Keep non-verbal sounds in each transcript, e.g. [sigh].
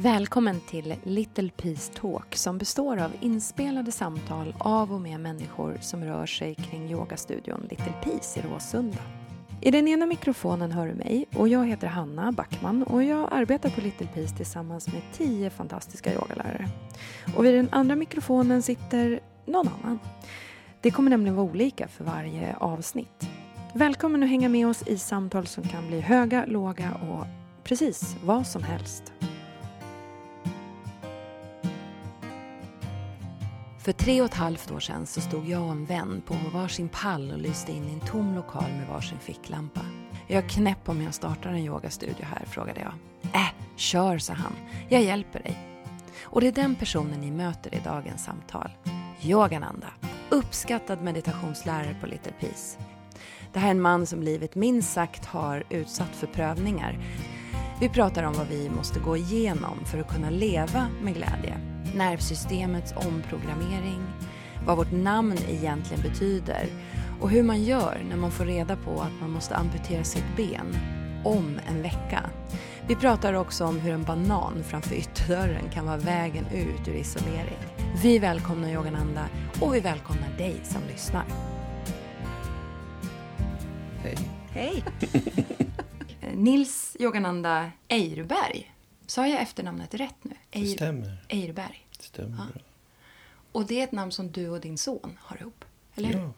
Välkommen till Little Peace Talk som består av inspelade samtal av och med människor som rör sig kring yogastudion Little Peace i Råsunda. I den ena mikrofonen hör du mig och jag heter Hanna Backman och jag arbetar på Little Peace tillsammans med tio fantastiska yogalärare. Och vid den andra mikrofonen sitter någon annan. Det kommer nämligen vara olika för varje avsnitt. Välkommen att hänga med oss i samtal som kan bli höga, låga och precis vad som helst. För tre och ett halvt år sedan så stod jag och en vän på varsin pall och lyste in i en tom lokal med varsin ficklampa. Jag är knäpp om jag startar en yogastudio här, frågade jag. Äh, kör, sa han. Jag hjälper dig. Och det är den personen ni möter i dagens samtal. Yogananda, uppskattad meditationslärare på Little Peace. Det här är en man som livet minst sagt har utsatt för prövningar. Vi pratar om vad vi måste gå igenom för att kunna leva med glädje. Nervsystemets omprogrammering, vad vårt namn egentligen betyder och hur man gör när man får reda på att man måste amputera sitt ben om en vecka. Vi pratar också om hur en banan framför ytterdörren kan vara vägen ut ur isolering. Vi välkomnar Yogananda och vi välkomnar dig som lyssnar. Hej. Hej! [laughs] Nils Yogananda Eirberg. Sa jag efternamnet rätt nu? Det stämmer. Eirberg. Det stämmer Ja. Och det är ett namn som du och din son har ihop? Eller hur?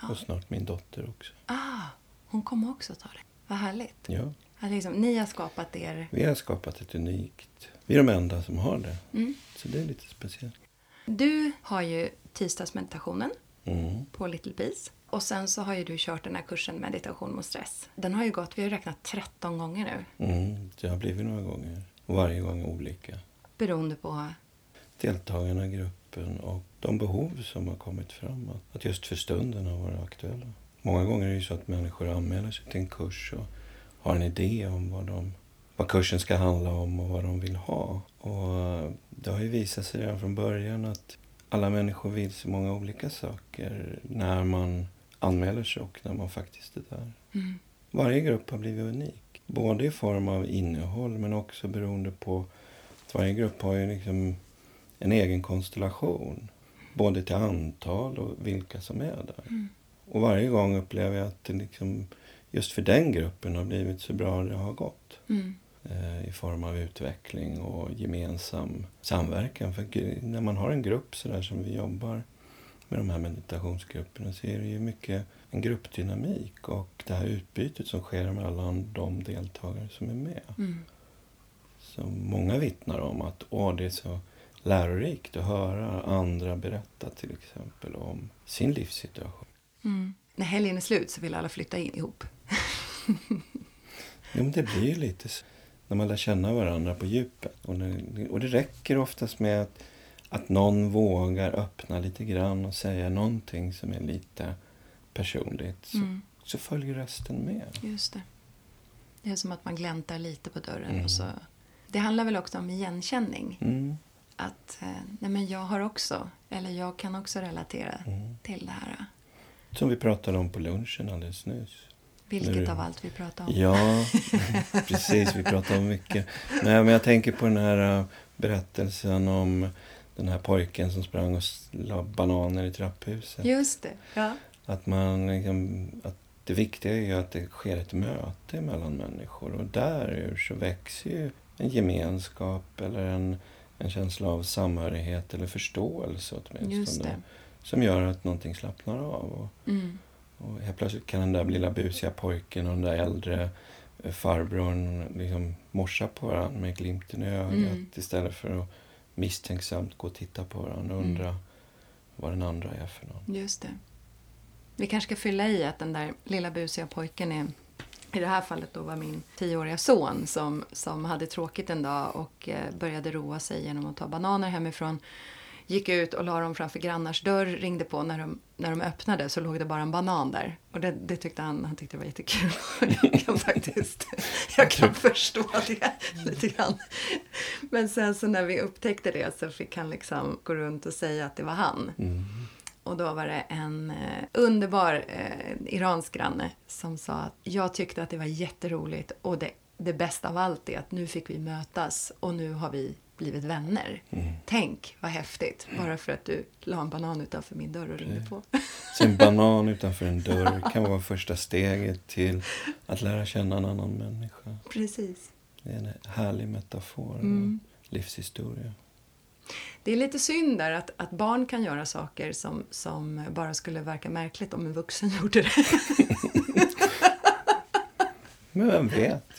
Ja. Och snart min dotter också. Ah, hon kommer också ta det. Vad härligt. Ja. Att liksom, ni har skapat er... Vi har skapat ett unikt... Vi är de enda som har det. Mm. Så det är lite speciellt. Du har ju tisdagsmeditationen Mm. på Little Peace. Och sen så har ju du kört den här kursen meditation mot stress. Den har ju gått, vi har räknat 13 gånger nu. Mm. Det har blivit några gånger. Och varje gång olika. Beroende på... Deltagarna i gruppen och de behov som har kommit fram. Att- just för stunden har varit aktuella. Många gånger är det ju så att människor anmäler sig till en kurs och har en idé om vad, de, vad kursen ska handla om och vad de vill ha. Och det har ju visat sig redan från början att alla människor vill så många olika saker när man anmäler sig och när man faktiskt är där. Mm. Varje grupp har blivit unik. Både i form av innehåll men också beroende på att varje grupp har ju liksom en egen konstellation. Både till antal och vilka som är där. Mm. Och varje gång upplever jag att det liksom just för den gruppen har blivit så bra det har gått. Mm. Eh, I form av utveckling och gemensam samverkan. För när man har en grupp så där som vi jobbar med de här meditationsgrupperna så är det ju mycket en gruppdynamik och det här utbytet som sker mellan de deltagare som är med. Mm. Så många vittnar om att åh, det är så lärorikt att höra andra berätta till exempel om sin livssituation. Mm. När helgen är slut så vill alla flytta in ihop. [laughs] Jo, men det blir ju lite så. När man lär känna varandra på djupet. Och det, och det räcker oftast med att, att någon vågar öppna lite grann och säga någonting som är lite personligt. Så, Mm. så följer resten med. Just det. Det är som att man gläntar lite på dörren. Mm. Och så. Det handlar väl också om igenkänning. Mm. Att eh, nej men jag har också, eller jag kan också relatera Mm. till det här. Som vi pratade om på lunchen alldeles nyss. Vilket Nu- av allt vi pratar om. Ja, [laughs] precis. Vi pratar om mycket. Nej, men jag tänker på den här äh, berättelsen om den här pojken som sprang och la bananer i trapphuset. Just det. Ja. Att man liksom, att det viktiga är ju att det sker ett möte mellan människor och därur så växer ju en gemenskap eller en, en känsla av samhörighet eller förståelse åtminstone. Som gör att någonting slappnar av. Och, Mm. och helt plötsligt kan den där lilla busiga pojken och den där äldre eh, farbrorn liksom morsa på varandra med glimten i ögat Mm. istället för att misstänksamt gå och titta på varandra och Mm. undra vad den andra är för någon. Just det. Vi kanske ska fylla i att den där lilla busiga pojken är i det här fallet då var min tioåriga son som, som hade tråkigt en dag och eh, började roa sig genom att ta bananer hemifrån. Gick ut och la dem framför grannars dörr, ringde på. När de, när de öppnade så låg det bara en banan där. Och det, det tyckte han, han tyckte det var jättekul. [laughs] Jag kan faktiskt jag kan förstå det [laughs] lite grann. Men sen så när vi upptäckte det så fick han liksom gå runt och säga att det var han. Mm. Och då var det en eh, underbar eh, iransk granne som sa att jag tyckte att det var jätteroligt och det, det bästa av allt är att nu fick vi mötas och nu har vi blivit vänner. Mm. Tänk vad häftigt, bara för att du la en banan utanför min dörr och ringde på. Så en [laughs] banan utanför en dörr kan vara första steget till att lära känna en annan människa. Precis. Det är en härlig metafor. Mm. Livshistoria. Det är lite synd där att, att barn kan göra saker som, som bara skulle verka märkligt om en vuxen [laughs] gjorde det. [laughs] Men vem vet?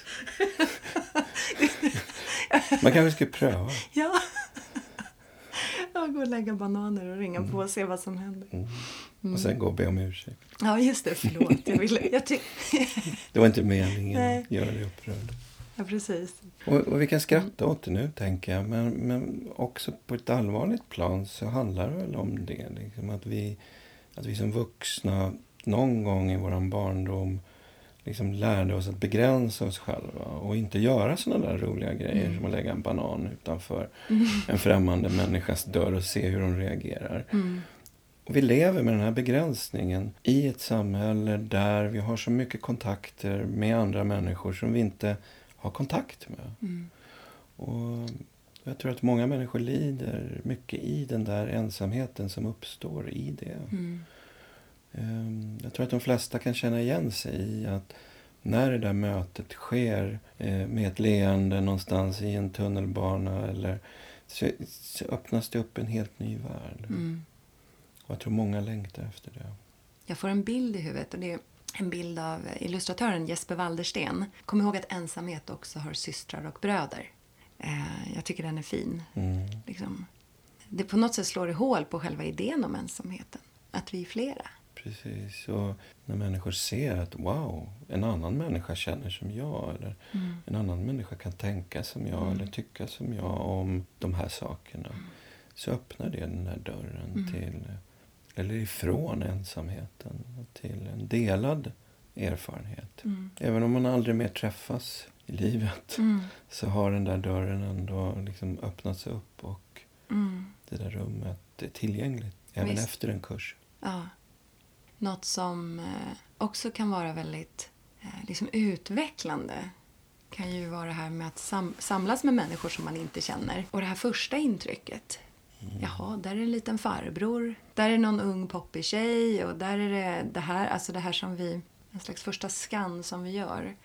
Man kanske ska pröva. [laughs] ja. Jag går och lägga bananer och ringa på och se vad som händer. Mm. Och sen gå och be om ursäkt. Ja, just det. Förlåt. Jag ville... Jag ty- [laughs] Det var inte meningen Nej. att göra dig upprörd. ja, precis. Och, och vi kan skratta åt det nu, tänker jag. Men, men också på ett allvarligt plan så handlar det väl om det. Liksom, att, vi, att vi som vuxna någon gång i vår barndom liksom lärde oss att begränsa oss själva och inte göra såna där roliga grejer som att lägga en banan utanför en främmande människas dörr och se hur de reagerar. Mm. Och vi lever med den här begränsningen i ett samhälle där vi har så mycket kontakter med andra människor som vi inte har kontakt med. Mm. Och jag tror att många människor lider mycket i den där ensamheten som uppstår i det. Mm. Ehm, Jag tror att de flesta kan känna igen sig i att när det där mötet sker eh, med ett leende någonstans i en tunnelbana eller så, så öppnas det upp en helt ny värld. Mm. Och jag tror många längtar efter det. Jag får en bild i huvudet och det är en bild av illustratören Jesper Waldersten. Kom ihåg att ensamhet också har systrar och bröder. Eh, jag tycker den är fin. Mm. Liksom. Det på något sätt slår i hål på själva idén om ensamheten. Att vi är flera. Precis. Och när människor ser att wow, en annan människa känner som jag eller en annan människa kan tänka som jag eller tycka som jag om de här sakerna så öppnar det den här dörren till, eller ifrån ensamheten till en delad erfarenhet. Även om man aldrig mer träffas i livet så har den där dörren ändå liksom öppnats upp och Mm. det där rummet är tillgängligt även Visst. efter en kurs. Ja. Något som eh, också kan vara väldigt eh, liksom utvecklande kan ju vara det här med att sam- samlas med människor som man inte känner. Och det här första intrycket. Jaha, där är en liten farbror. Där är någon ung poppig tjej. Och där är det det här, alltså det här som vi... En slags första skann som vi gör.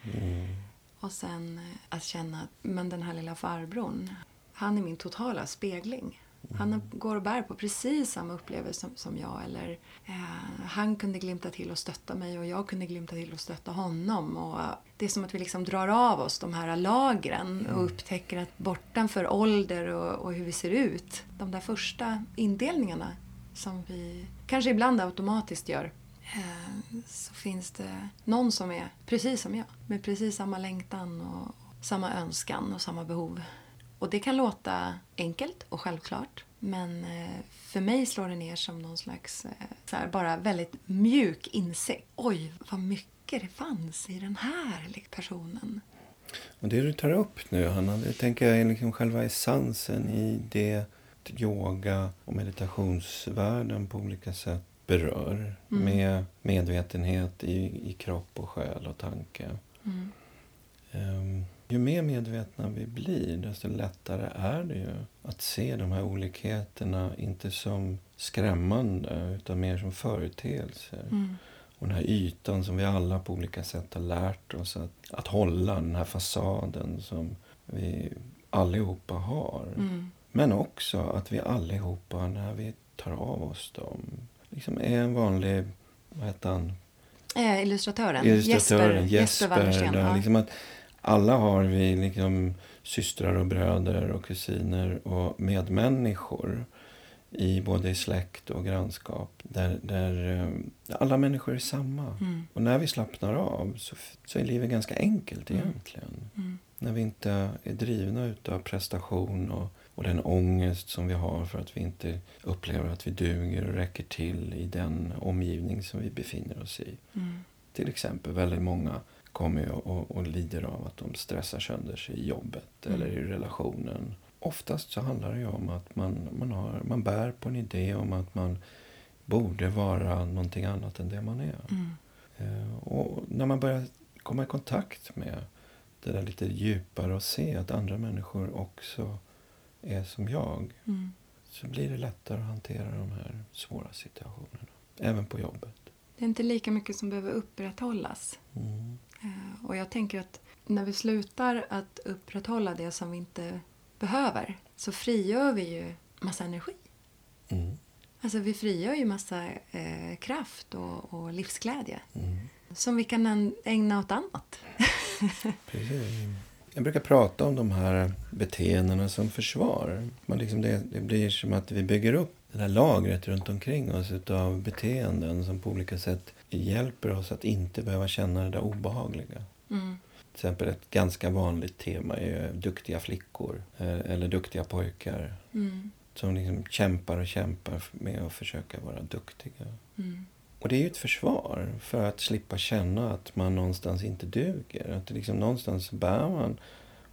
Och sen eh, att känna att men den här lilla farbrorn, han är min totala spegling. Han går och bär på precis samma upplevelse som, som jag. Eller, eh, han kunde glimta till och stötta mig och jag kunde glimta till och stötta honom. Och, det är som att vi liksom drar av oss de här lagren och upptäcker att bortanför ålder och, och hur vi ser ut, de där första indelningarna som vi kanske ibland automatiskt gör, eh, så finns det någon som är precis som jag. Med precis samma längtan och samma önskan och samma behov. Och det kan låta enkelt och självklart. Men eh, för mig slår det ner som någon slags eh, så här, bara väldigt mjuk insikt. Oj, vad mycket det fanns i den här liksom, personen. Och det du tar upp nu, Hanna, det tänker jag är liksom själva essensen i det yoga och meditationsvärlden på olika sätt berör. Med medvetenhet i, i kropp och själ och tanke. Mm. Ehm, ju mer medvetna vi blir, desto lättare är det ju att se de här olikheterna inte som skrämmande, utan mer som företeelser. Mm. Och den här ytan som vi alla på olika sätt har lärt oss att, att hålla, den här fasaden som vi allihopa har. Mm. Men också att vi allihopa, när vi tar av oss dem, liksom är en vanlig, vad heter han? Eh, illustratören, Illustratören Jesper, Jesper Wallersten. där, Ja. liksom att alla har vi liksom systrar och bröder och kusiner och medmänniskor i både i släkt och grannskap där, där eh, alla människor är samma. Mm. Och när vi slappnar av så, så är livet ganska enkelt Mm. egentligen. Mm. När vi inte är drivna utav prestation och, och den ångest som vi har för att vi inte upplever att vi duger och räcker till i den omgivning som vi befinner oss i. Mm. Till exempel, väldigt många kommer ju och, och lider av att de stressar sönder sig i jobbet Mm. eller i relationen. Oftast så handlar det ju om att man, man, har, man bär på en idé om att man borde vara någonting annat än det man är. Mm. Eh, Och när man börjar komma i kontakt med det där lite djupare och se att andra människor också är som jag Mm. så blir det lättare att hantera de här svåra situationerna. Även på jobbet. Det är inte lika mycket som behöver upprätthållas. Mm. Eh, Och jag tänker att när vi slutar att upprätthålla det som vi inte behöver så frigör vi ju massa energi. Mm. Alltså vi frigör ju massa eh, kraft och, och livsglädje Mm. som vi kan ägna åt annat. [laughs] Precis. Jag brukar prata om de här beteendena som försvar. Man liksom det, det blir som att vi bygger upp det här lagret runt omkring oss av beteenden som på olika sätt hjälper oss att inte behöva känna det där obehagliga. Mm. Till exempel ett ganska vanligt tema är duktiga flickor eh, eller duktiga pojkar Mm. som liksom kämpar och kämpar med att försöka vara duktiga. Mm. Och det är ju ett försvar för att slippa känna att man någonstans inte duger. Att liksom någonstans bär man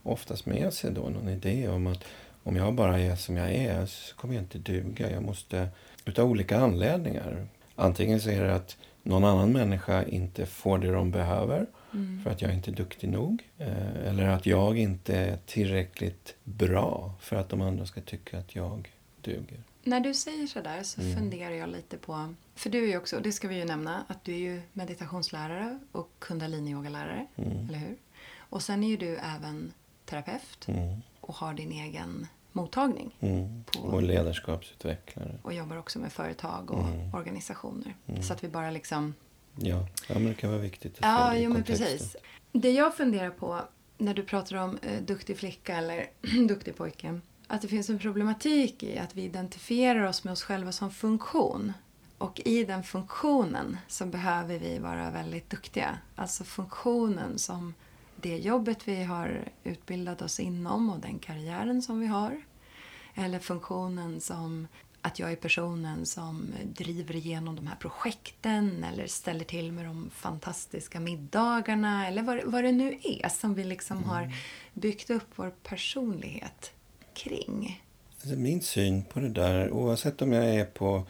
oftast med sig då någon idé om att om jag bara är som jag är så kommer jag inte duga. Jag måste, utav olika anledningar. Antingen så är det att någon annan människa inte får det de behöver Mm. för att jag inte är duktig nog. Eh, Eller att jag inte är tillräckligt bra för att de andra ska tycka att jag duger. När du säger sådär så Mm. funderar jag lite på... För du är ju också, det ska vi ju nämna, att du är ju meditationslärare och kundaliniyogalärare, Mm. eller hur? Och sen är ju du även terapeut Mm. och har din egen mottagning. Mm. På- Och ledarskapsutvecklare. Och jobbar också med företag och Mm. organisationer. Mm. Så att vi bara liksom... Ja, ja men det kan vara viktigt att Ja, se det jo men precis. Det jag funderar på när du pratar om eh, duktig flicka eller [clears throat] duktig pojke. Att det finns en problematik i att vi identifierar oss med oss själva som funktion. Och i den funktionen så behöver vi vara väldigt duktiga. Alltså funktionen som det jobbet vi har utbildat oss inom och den karriären som vi har. Eller funktionen som att jag är personen som driver igenom de här projekten eller ställer till med de fantastiska middagarna eller vad, vad det nu är som vi liksom har byggt upp vår personlighet kring. Alltså min syn på det där, oavsett om jag är på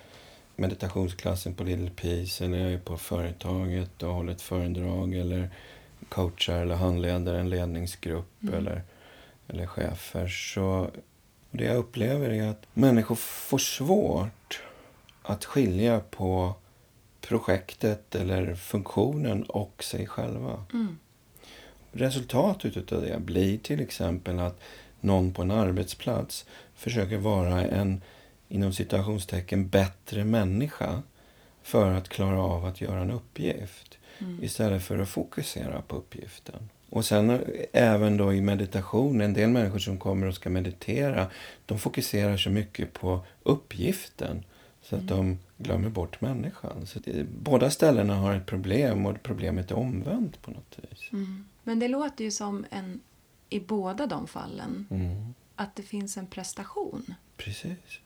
meditationsklassen på Little Peace eller jag är på företaget och håller ett föredrag eller coachar eller handleder en ledningsgrupp Mm. eller, eller chefer. Så det jag upplever är att människor får svårt att skilja på projektet eller funktionen och sig själva. Mm. Resultatet av det blir till exempel att någon på en arbetsplats försöker vara en inom citationstecken bättre människa för att klara av att göra en uppgift Mm. istället för att fokusera på uppgiften. Och sen eh, även då i meditation, en del människor som kommer och ska meditera, de fokuserar så mycket på uppgiften så att de glömmer bort människan. Så det, båda ställena har ett problem och problemet är omvänt på något vis. Mm. Men det låter ju som en, i båda de fallen, Mm, att det finns en prestation. precis.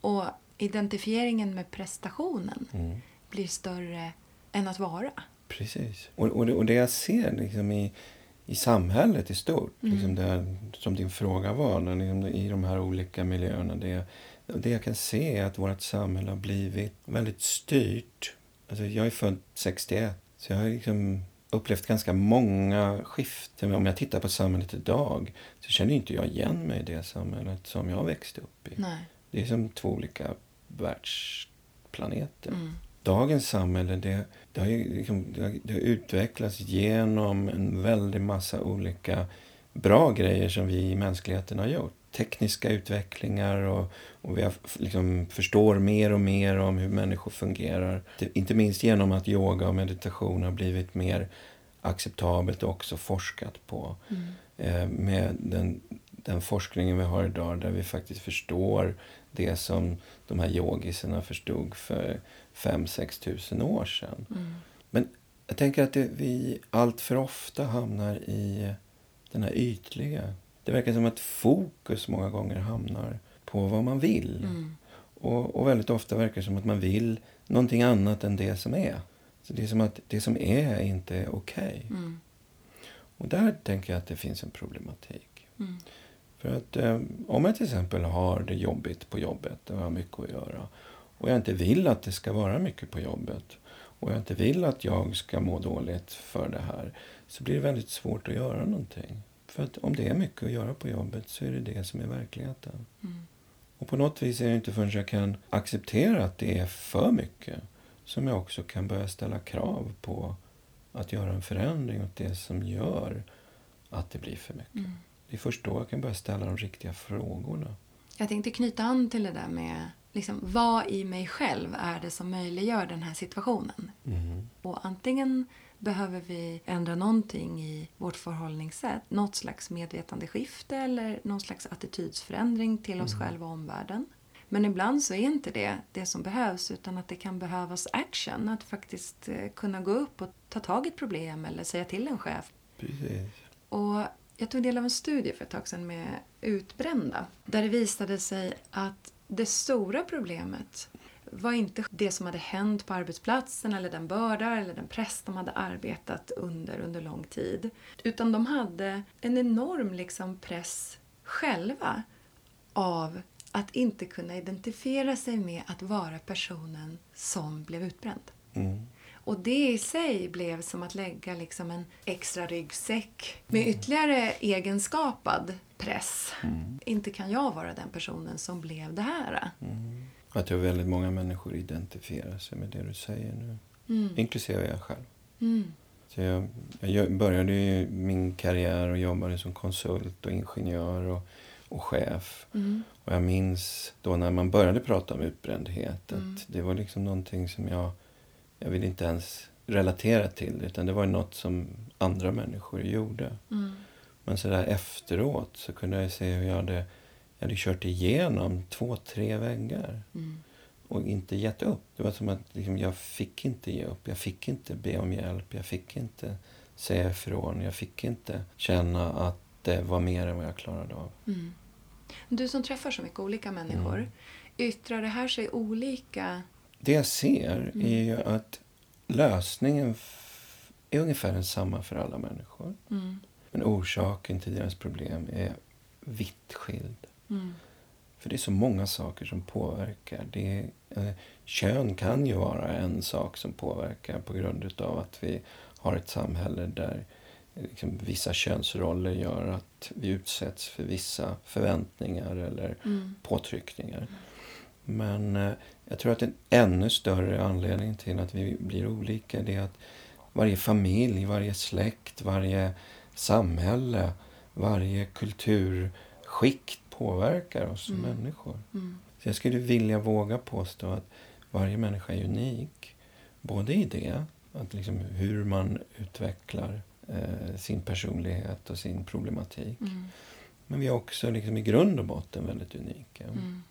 Och identifieringen med prestationen Mm. blir större än att vara. Precis. Och, och, det, och det jag ser liksom i, i samhället i stort, Mm. liksom det, som din fråga var, liksom i de här olika miljöerna. Det, det jag kan se är att vårt samhälle har blivit väldigt styrt. Alltså jag är född 61, så jag har liksom upplevt ganska många skiften. Om jag tittar på samhället idag så känner inte jag igen mig i det samhället som jag växte upp i. Nej. Det är som två olika världsplaneter Mm. Dagens samhälle det, det, har ju liksom, det, har, det har utvecklats genom en väldig massa olika bra grejer som vi i mänskligheten har gjort. Tekniska utvecklingar och, och vi har, liksom, förstår mer och mer om hur människor fungerar. Inte minst genom att yoga och meditation har blivit mer acceptabelt och också forskat på. Mm. Eh, med den, den forskningen vi har idag där vi faktiskt förstår det som de här yogisarna förstod för 5-6 tusen år sedan. Mm. Jag tänker att det, vi allt för ofta hamnar i den här ytliga. Det verkar som att fokus många gånger hamnar på vad man vill. Mm. Och, och väldigt ofta verkar det som att man vill någonting annat än det som är. Så det är som att det som är inte är okej. Mm. Och där tänker jag att det finns en problematik. Mm. För att eh, om jag till exempel har det jobbigt på jobbet och har mycket att göra och jag inte vill att det ska vara mycket på jobbet och jag inte vill att jag ska må dåligt för det här så blir det väldigt svårt att göra någonting. För att om det är mycket att göra på jobbet så är det det som är verkligheten. Mm. Och på något vis är det inte förrän jag kan acceptera att det är för mycket som jag också kan börja ställa krav på att göra en förändring åt det som gör att det blir för mycket. Mm. Det är först då jag kan börja ställa de riktiga frågorna. Jag tänkte knyta an till det där med liksom, vad i mig själv är det som möjliggör den här situationen. Mm. Och antingen behöver vi ändra någonting i vårt förhållningssätt, något slags medvetandeskifte eller någon slags attitydsförändring till oss själva och omvärlden. Men ibland så är inte det det som behövs utan att det kan behövas action. Att faktiskt eh, kunna gå upp och ta tag i ett problem eller säga till en chef. Precis. Och jag tog del av en studie för ett tag sedan med utbrända. Där det visade sig att det stora problemet var inte det som hade hänt på arbetsplatsen eller den börda eller den press de hade arbetat under under lång tid. Utan de hade en enorm liksom press själva av att inte kunna identifiera sig med att vara personen som blev utbränd. Mm. Och det i sig blev som att lägga liksom en extra ryggsäck med ytterligare egenskapad press. Inte kan jag vara den personen som blev det här. Mm. Jag tror väldigt många människor identifierar sig med det du säger nu. Mm. Inklusive jag själv. Mm. Så jag, jag började min karriär och jobbade som konsult och ingenjör och, och chef. Mm. Och jag minns då när man började prata om utbrändhet Mm. att det var liksom någonting som jag, jag vill inte ens relatera till utan det var något som andra människor gjorde. Men så där efteråt så kunde jag se hur jag hade, jag hade kört igenom två, tre väggar Mm. och inte gett upp. Det var som att liksom, jag fick inte ge upp. Jag fick inte be om hjälp. Jag fick inte säga ifrån. Jag fick inte känna att det var mer än vad jag klarade av. Mm. Du som träffar så mycket olika människor, Mm. yttrar det här sig olika? Det jag ser Mm. är ju att lösningen är ungefär densamma för alla människor. Mm. Men orsaken till deras problem är vitt skild. Mm. För det är så många saker som påverkar. Det är, eh, kön kan ju vara en sak som påverkar på grund av att vi har ett samhälle där eh, liksom, vissa könsroller gör att vi utsätts för vissa förväntningar eller Mm. påtryckningar. Men eh, jag tror att en ännu större anledning till att vi blir olika det är att varje familj, varje släkt, varje samhälle, varje kulturskikt påverkar oss som Mm. människor. Mm. Så jag skulle vilja våga påstå att varje människa är unik. Både i det, att liksom hur man utvecklar eh, sin personlighet och sin problematik. Mm. Men vi är också liksom i grund och botten väldigt unika. Mm.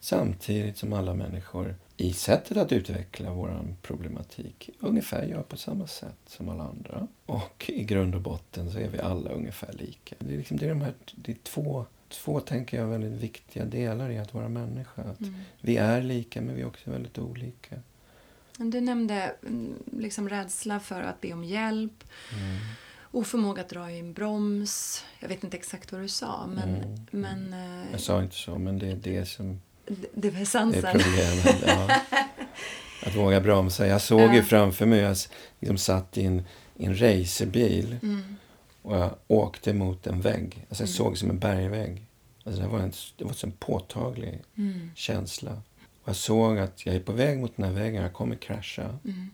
Samtidigt som alla människor i sättet att utveckla vår problematik ungefär gör på samma sätt som alla andra. Och i grund och botten så är vi alla ungefär lika. Det är, liksom, det är, de här, det är två, två, tänker jag, väldigt viktiga delar i att vara människa. Att Mm. Vi är lika, men vi är också väldigt olika. Du nämnde mm, liksom rädsla för att be om hjälp, Mm. oförmåga att dra i en broms. Jag vet inte exakt vad du sa, men, Mm. men eh, Jag sa inte så, men det är det som det, var det är problemet. Ja. [laughs] Att våga bromsa. Jag såg Ja. ju framför mig, jag liksom satt i en, i en racerbil Mm. och jag åkte mot en vägg. Alltså jag Mm. såg som en bergvägg. Alltså det var en, det var en påtaglig Mm. känsla. Och jag såg att jag är på väg mot den här väggen, jag kommer krascha. Mm.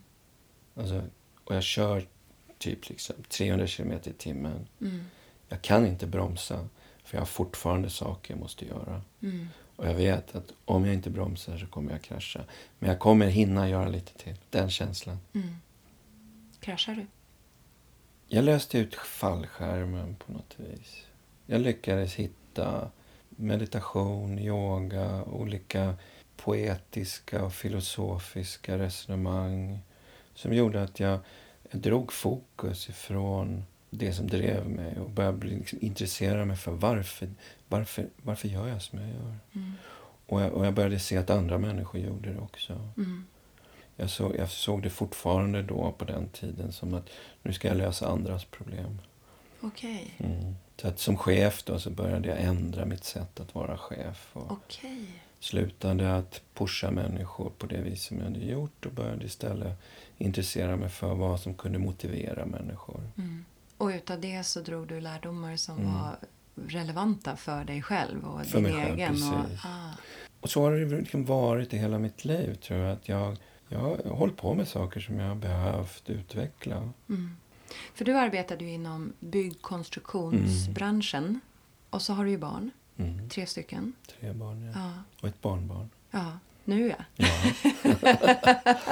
Alltså, och jag kör typ liksom 300 kilometer i timmen. Mm. Jag kan inte bromsa, för jag har fortfarande saker jag måste göra. Och jag vet att om jag inte bromsar så kommer jag krascha. Men jag kommer hinna göra lite till. Den känslan. Mm. Kraschar du? Jag löste ut fallskärmen på något vis. Jag lyckades hitta meditation, yoga, olika poetiska och filosofiska resonemang som gjorde att jag, jag drog fokus ifrån det som drev mig och började liksom intresserad mig för varför, varför, varför gör jag som jag gör. Mm. Och jag, och jag började se att andra människor gjorde det också. Mm. Jag såg, jag såg det fortfarande då på den tiden som att nu ska jag lösa andras problem. Okej. Mm. Så att som chef då så började jag ändra mitt sätt att vara chef. Och Okej. slutade att pusha människor på det vis som jag hade gjort och började istället intressera mig för vad som kunde motivera människor. Mm. Och utav det så drog du lärdomar som Mm. var relevanta för dig själv och För din själv, egen. Och, precis. ah, Och så har det liksom varit i hela mitt liv tror jag. Att jag, jag har hållit på med saker som jag har behövt utveckla. mm. För du arbetade ju inom byggkonstruktionsbranschen. Och så har du ju barn, Mm. tre stycken. Tre barn ja. Ja, och ett barnbarn. ja. nu ja. Ja.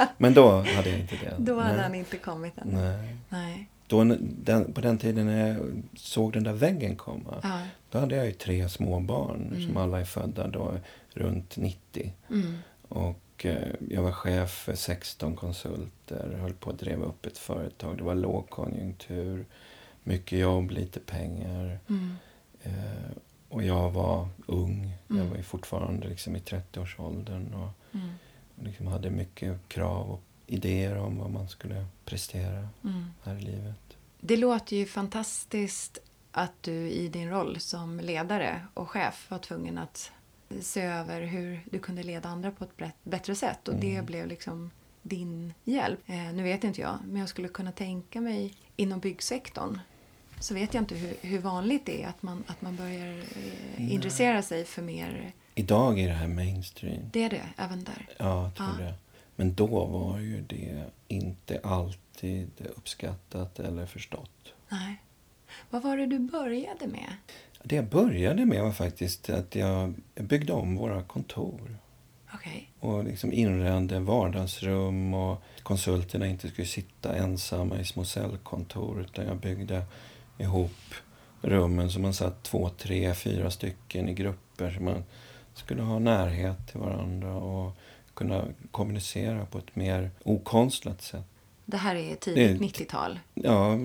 [laughs] Men då hade jag inte det. Då hade Nej. han inte kommit än. Nej. Nej. Då, den, på den tiden när jag såg den där väggen komma, Ja. då hade jag ju tre små barn Mm. som alla är födda då runt 90. Mm. Och eh, jag var chef för 16 konsulter, höll på att driva upp ett företag. Det var lågkonjunktur, mycket jobb, lite pengar. Mm. Eh, och jag var ung. Jag Mm. var fortfarande liksom i 30-årsåldern och Mm. liksom hade mycket krav och idéer om vad man skulle prestera Mm. här i livet. Det låter ju fantastiskt att du i din roll som ledare och chef var tvungen att se över hur du kunde leda andra på ett bättre sätt. Och det Mm. blev liksom din hjälp. Eh, nu vet inte jag, men jag skulle kunna tänka mig inom byggsektorn så vet jag inte hur, hur vanligt det är att man, att man börjar eh, intressera sig för mer. Idag är det här mainstream. Det är det, även där. Ja, jag tror Ja. det. Men då var ju det inte alltid uppskattat eller förstått. Nej. Vad var det du började med? Det jag började med var faktiskt att jag byggde om våra kontor. Okej. Och liksom inredde vardagsrum och konsulterna inte skulle sitta ensamma i små cellkontor utan jag byggde ihop rummen så man satt två, tre, fyra stycken i grupper så man skulle ha närhet till varandra och kunna kommunicera på ett mer okonstlat sätt. Det här är tidigt 90-tal. Ja,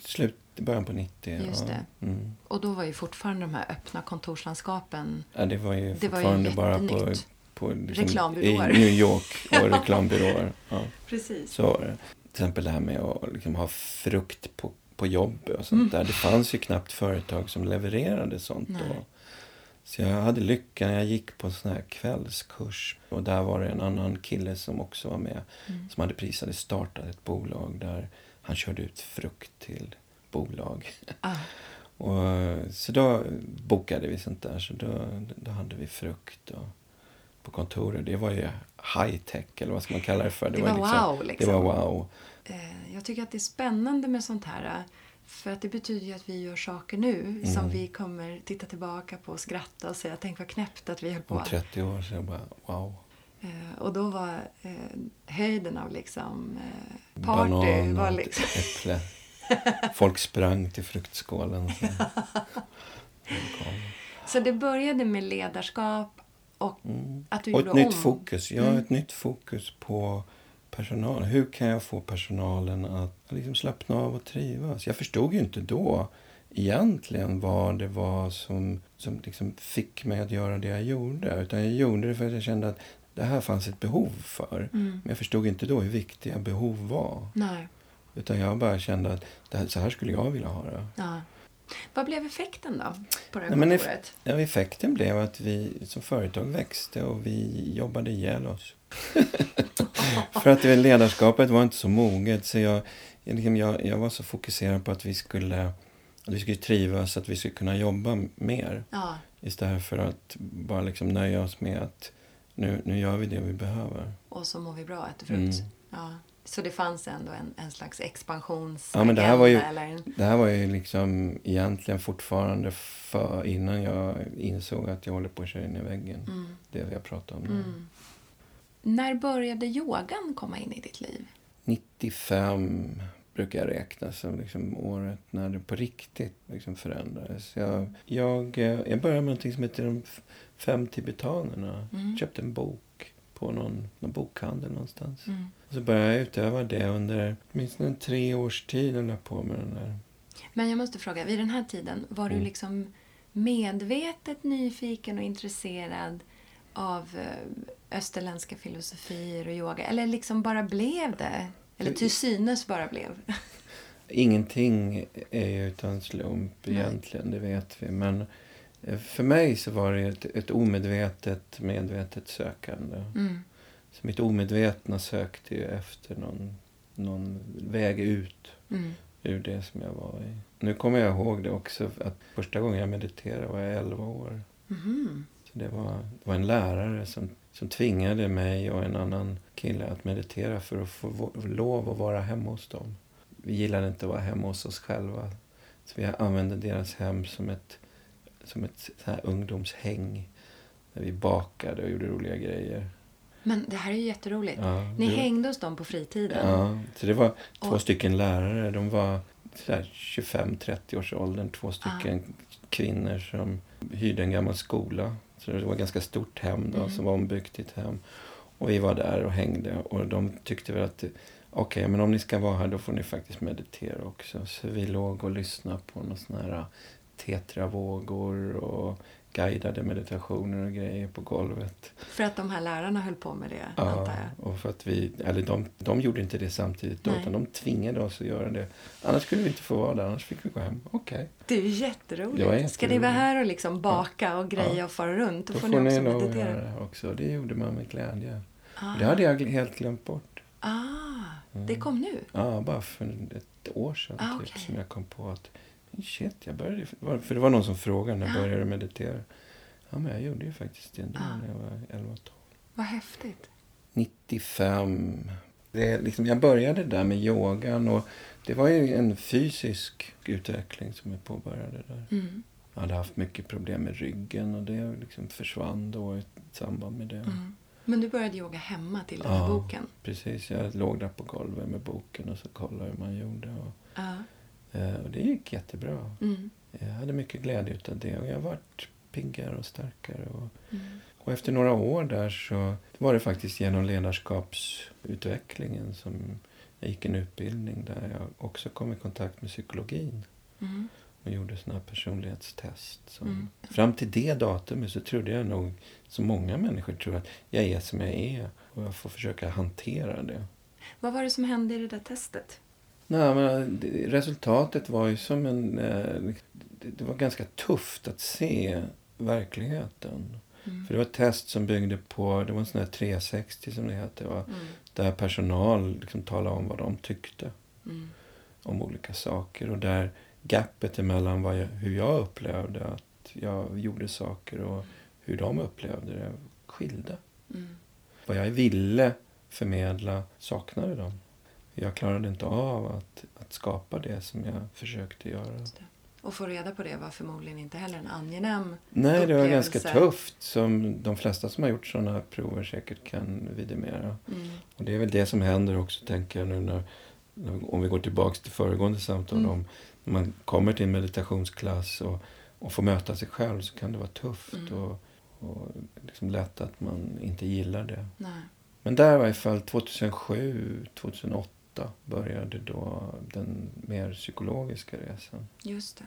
slut, början på 90. Just ja. det. Mm. Och då var ju fortfarande de här öppna kontorslandskapen Ja, det var ju Det var ju fortfarande bara på, på liksom, Reklambyråer. i New York [laughs] och reklambyråer. Ja. Precis. Så var det. Till exempel det här med att liksom ha frukt på, på jobb och sånt där. Det fanns ju knappt företag som levererade sånt Nej. då. Så jag hade lyckan, jag gick på en sån här kvällskurs. Och där var det en annan kille som också var med. Mm. Som hade precis hade startat ett bolag där han körde ut frukt till bolag. Ah, [laughs] Och, så då bokade vi sånt där. Så då, då hade vi frukt och, på kontoret. Det var ju high tech, eller vad ska man kalla det för? Det var wow, liksom. Det var wow. eh, jag tycker att det är spännande med sånt här. För att det betyder ju att vi gör saker nu som Mm. vi kommer titta tillbaka på och skratta och säga tänk vad knäppt att vi höll på. Om 30 år så jag bara wow. Eh, och då var eh, höjden av liksom eh, party Banan var och liksom... äpple. Folk sprang till fruktskålen. [laughs] Så. Så det började med ledarskap och Mm. att du Och gjorde ett nytt om. fokus. Ja, Mm. ett nytt fokus på personal. Hur kan jag få personalen att liksom slappna av och trivas? Jag förstod ju inte då egentligen vad det var som, som liksom fick mig att göra det jag gjorde. Utan jag gjorde det för att jag kände att det här fanns ett behov för. Mm. Men jag förstod inte då hur viktiga behov var. Nej. Utan jag bara kände att det här, så här skulle jag vilja ha det. Ja. Vad blev effekten då på det här Nej, kontoret? Ja, effekten blev att vi som företag växte och vi jobbade ihjäl oss. För att ledarskapet var inte så moget. Så jag, jag, liksom, jag, jag var så fokuserad på att vi skulle, att vi skulle trivas, att vi skulle kunna jobba mer. Ja, Istället för att bara liksom nöja oss med att nu, nu gör vi det vi behöver. och så mår vi bra frukt. Mm. Ja. Så det fanns ändå en, en slags expansionsagenda? Ja, men det här var ju- Eller Det här var ju liksom egentligen fortfarande för, innan jag insåg att jag håller på att köra in i väggen. mm, Det vi har pratat om nu. mm. När började yogan komma in i ditt liv? 95 brukar jag räkna som liksom året när det på riktigt liksom förändrades. Jag, jag, eh, jag började med någonting som heter De fem tibetanerna. Mm. Köpte en bok på någon, någon bokhandel någonstans. Mm. Och så började jag utöva det under åtminstone tre års tid. höll jag på med den där. Men jag måste fråga, vid den här tiden, var du Mm. liksom medvetet nyfiken och intresserad av eh, österländska filosofier och yoga? Eller liksom bara blev det? Eller till synes bara blev? [laughs] Ingenting är ju utan slump Nej. egentligen, det vet vi. Men eh, för mig så var det ett, ett omedvetet, medvetet sökande. Mm. Så mitt omedvetna sökte ju efter någon, någon väg ut. Mm. ur det som jag var i. Nu kommer jag ihåg det också, att första gången jag mediterade var jag 11 år. Mhm. Det, var, det var en lärare som, som tvingade mig och en annan kille att meditera för att få lov att vara hemma hos dem. Vi gillade inte att vara hemma hos oss själva. Så vi använde deras hem som ett, som ett så här ungdomshäng. Där vi bakade och gjorde roliga grejer. Men det här är ju jätteroligt. Ja, Ni det- hängde hos dem på fritiden. Ja, så det var två Och- stycken lärare. De var så här 25-30 års åldern. Två stycken kvinnor som hyrde en gammal skola. Så det var ett ganska stort hem då, Mm. som var ombyggt till ett hem. Och vi var där och hängde. Och de tyckte väl att okej, men om ni ska vara här då får ni faktiskt meditera också. Så vi låg och lyssnade på några sådana här tetravågor och guidade meditationer och grejer på golvet. För att de här lärarna höll på med det, jag. och för att vi, eller de, de gjorde inte det samtidigt då, Nej. utan de tvingade oss att göra det. Annars skulle vi inte få vara där, annars fick vi gå hem. Okej, Det är ju jätteroligt. Det var Ska ni vara jätteroligt. här och liksom baka och greja Ja. och fara runt, då, då får ni också meditera. det också. Det gjorde man med glädje. Ah. Det hade jag helt glömt bort. Ah, det Mm. kom nu? Ja, bara för ett år sedan Ah, typ, som jag kom på att shit, jag började För det var någon som frågade när jag Ja. började meditera. Ja, men jag gjorde ju faktiskt det ändå när jag var 11 12. Vad häftigt. 95. Det, är liksom, jag började där med yogan och det var ju en fysisk utveckling som jag påbörjade där. Mm. Jag hade haft mycket problem med ryggen och det liksom försvann då i samband med det. Mm. Men du började yoga hemma till den här Ja. boken? Precis, jag låg där på golvet med boken och så kollade hur man gjorde. Och, Ja. Eh, och det gick jättebra. Mm. Jag hade mycket glädje av det och jag vart piggare och starkare. Och, Mm. och efter några år där så var det faktiskt genom ledarskapsutvecklingen som jag gick en utbildning där jag också kom i kontakt med psykologin Mm. och gjorde här personlighetstest. Som, Mm. Fram till det datumet så trodde jag nog, som många människor tror, att jag är som jag är och jag får försöka hantera det. Vad var det som hände i det där testet? Nej, men det- resultatet var ju som en... eh, Det det var ganska tufft att se verkligheten. Mm. För det var ett test som byggde på, det var en sån här 360 som det heter, va? Mm. där personal liksom talade om vad de tyckte Mm. om olika saker. Och där gapet emellan vad jag, hur jag upplevde att jag gjorde saker och hur de upplevde det skilde. Mm. Vad jag ville förmedla saknade de. Jag klarade inte av att, att skapa det som jag försökte göra. Och få reda på det var förmodligen inte heller en angenäm Nej, det var upplevelse. ganska tufft som de flesta som har gjort sådana prover säkert kan vidimera. Mm. Och det är väl det som händer också, tänker jag nu när, när om vi går tillbaks till föregående samtal Mm. om när man kommer till en meditationsklass och, och får möta sig själv så kan det vara tufft Mm. och, och liksom lätt att man inte gillar det. Nej. Men där i varje fall 2007, 2008 började då den mer psykologiska resan. Just det.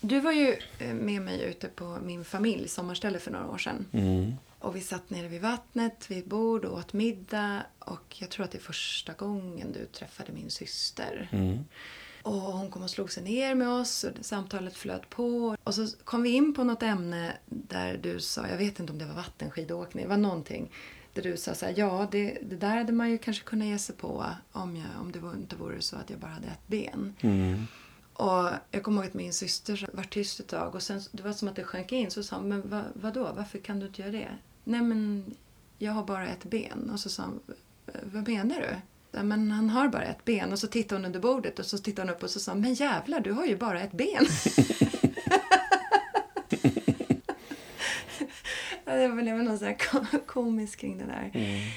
Du var ju eh, med mig ute på min familjs sommarställe för några år sedan. Mm. Och vi satt nere vid vattnet vid ett bord och åt middag. Och jag tror att det är första gången du träffade min syster. Mm. Och hon kom och slog sig ner med oss och samtalet flöt på. Och så kom vi in på något ämne där du sa, jag vet inte om det var vattenskidåkning, det var någonting. Där du sa så här, ja det, det där hade man ju kanske kunnat ge sig på om, jag, om det inte vore så att jag bara hade ett ben. Mm. Och jag kommer ihåg att min syster var tyst ett tag och sen det var som att det sjönk in. Så sa hon, men vad, vadå, varför kan du inte göra det? Nej men jag har bara ett ben. Och så sa hon, vad menar du? "Ja, Men han har bara ett ben. Och så tittade hon under bordet och så tittade hon upp och så sa men jävlar du har ju bara ett ben. [laughs] Ja, det blev någon sån här ko- komisk kring det där. Mm.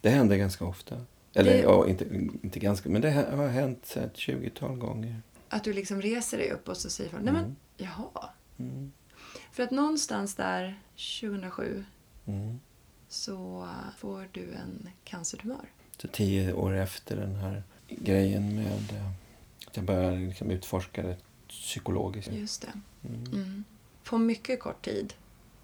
Det händer ganska ofta. Eller Det- ja, inte, inte ganska, men det har hänt så ett 20-tal gånger. Att du liksom reser dig upp och så säger folk, nej men Mm. jaha. Mm. För att någonstans där 2007 Mm. så får du en cancertumör. Så tio år efter den här grejen med eh, att jag började liksom utforska det psykologiskt. Just det. Mm. Mm. På mycket kort tid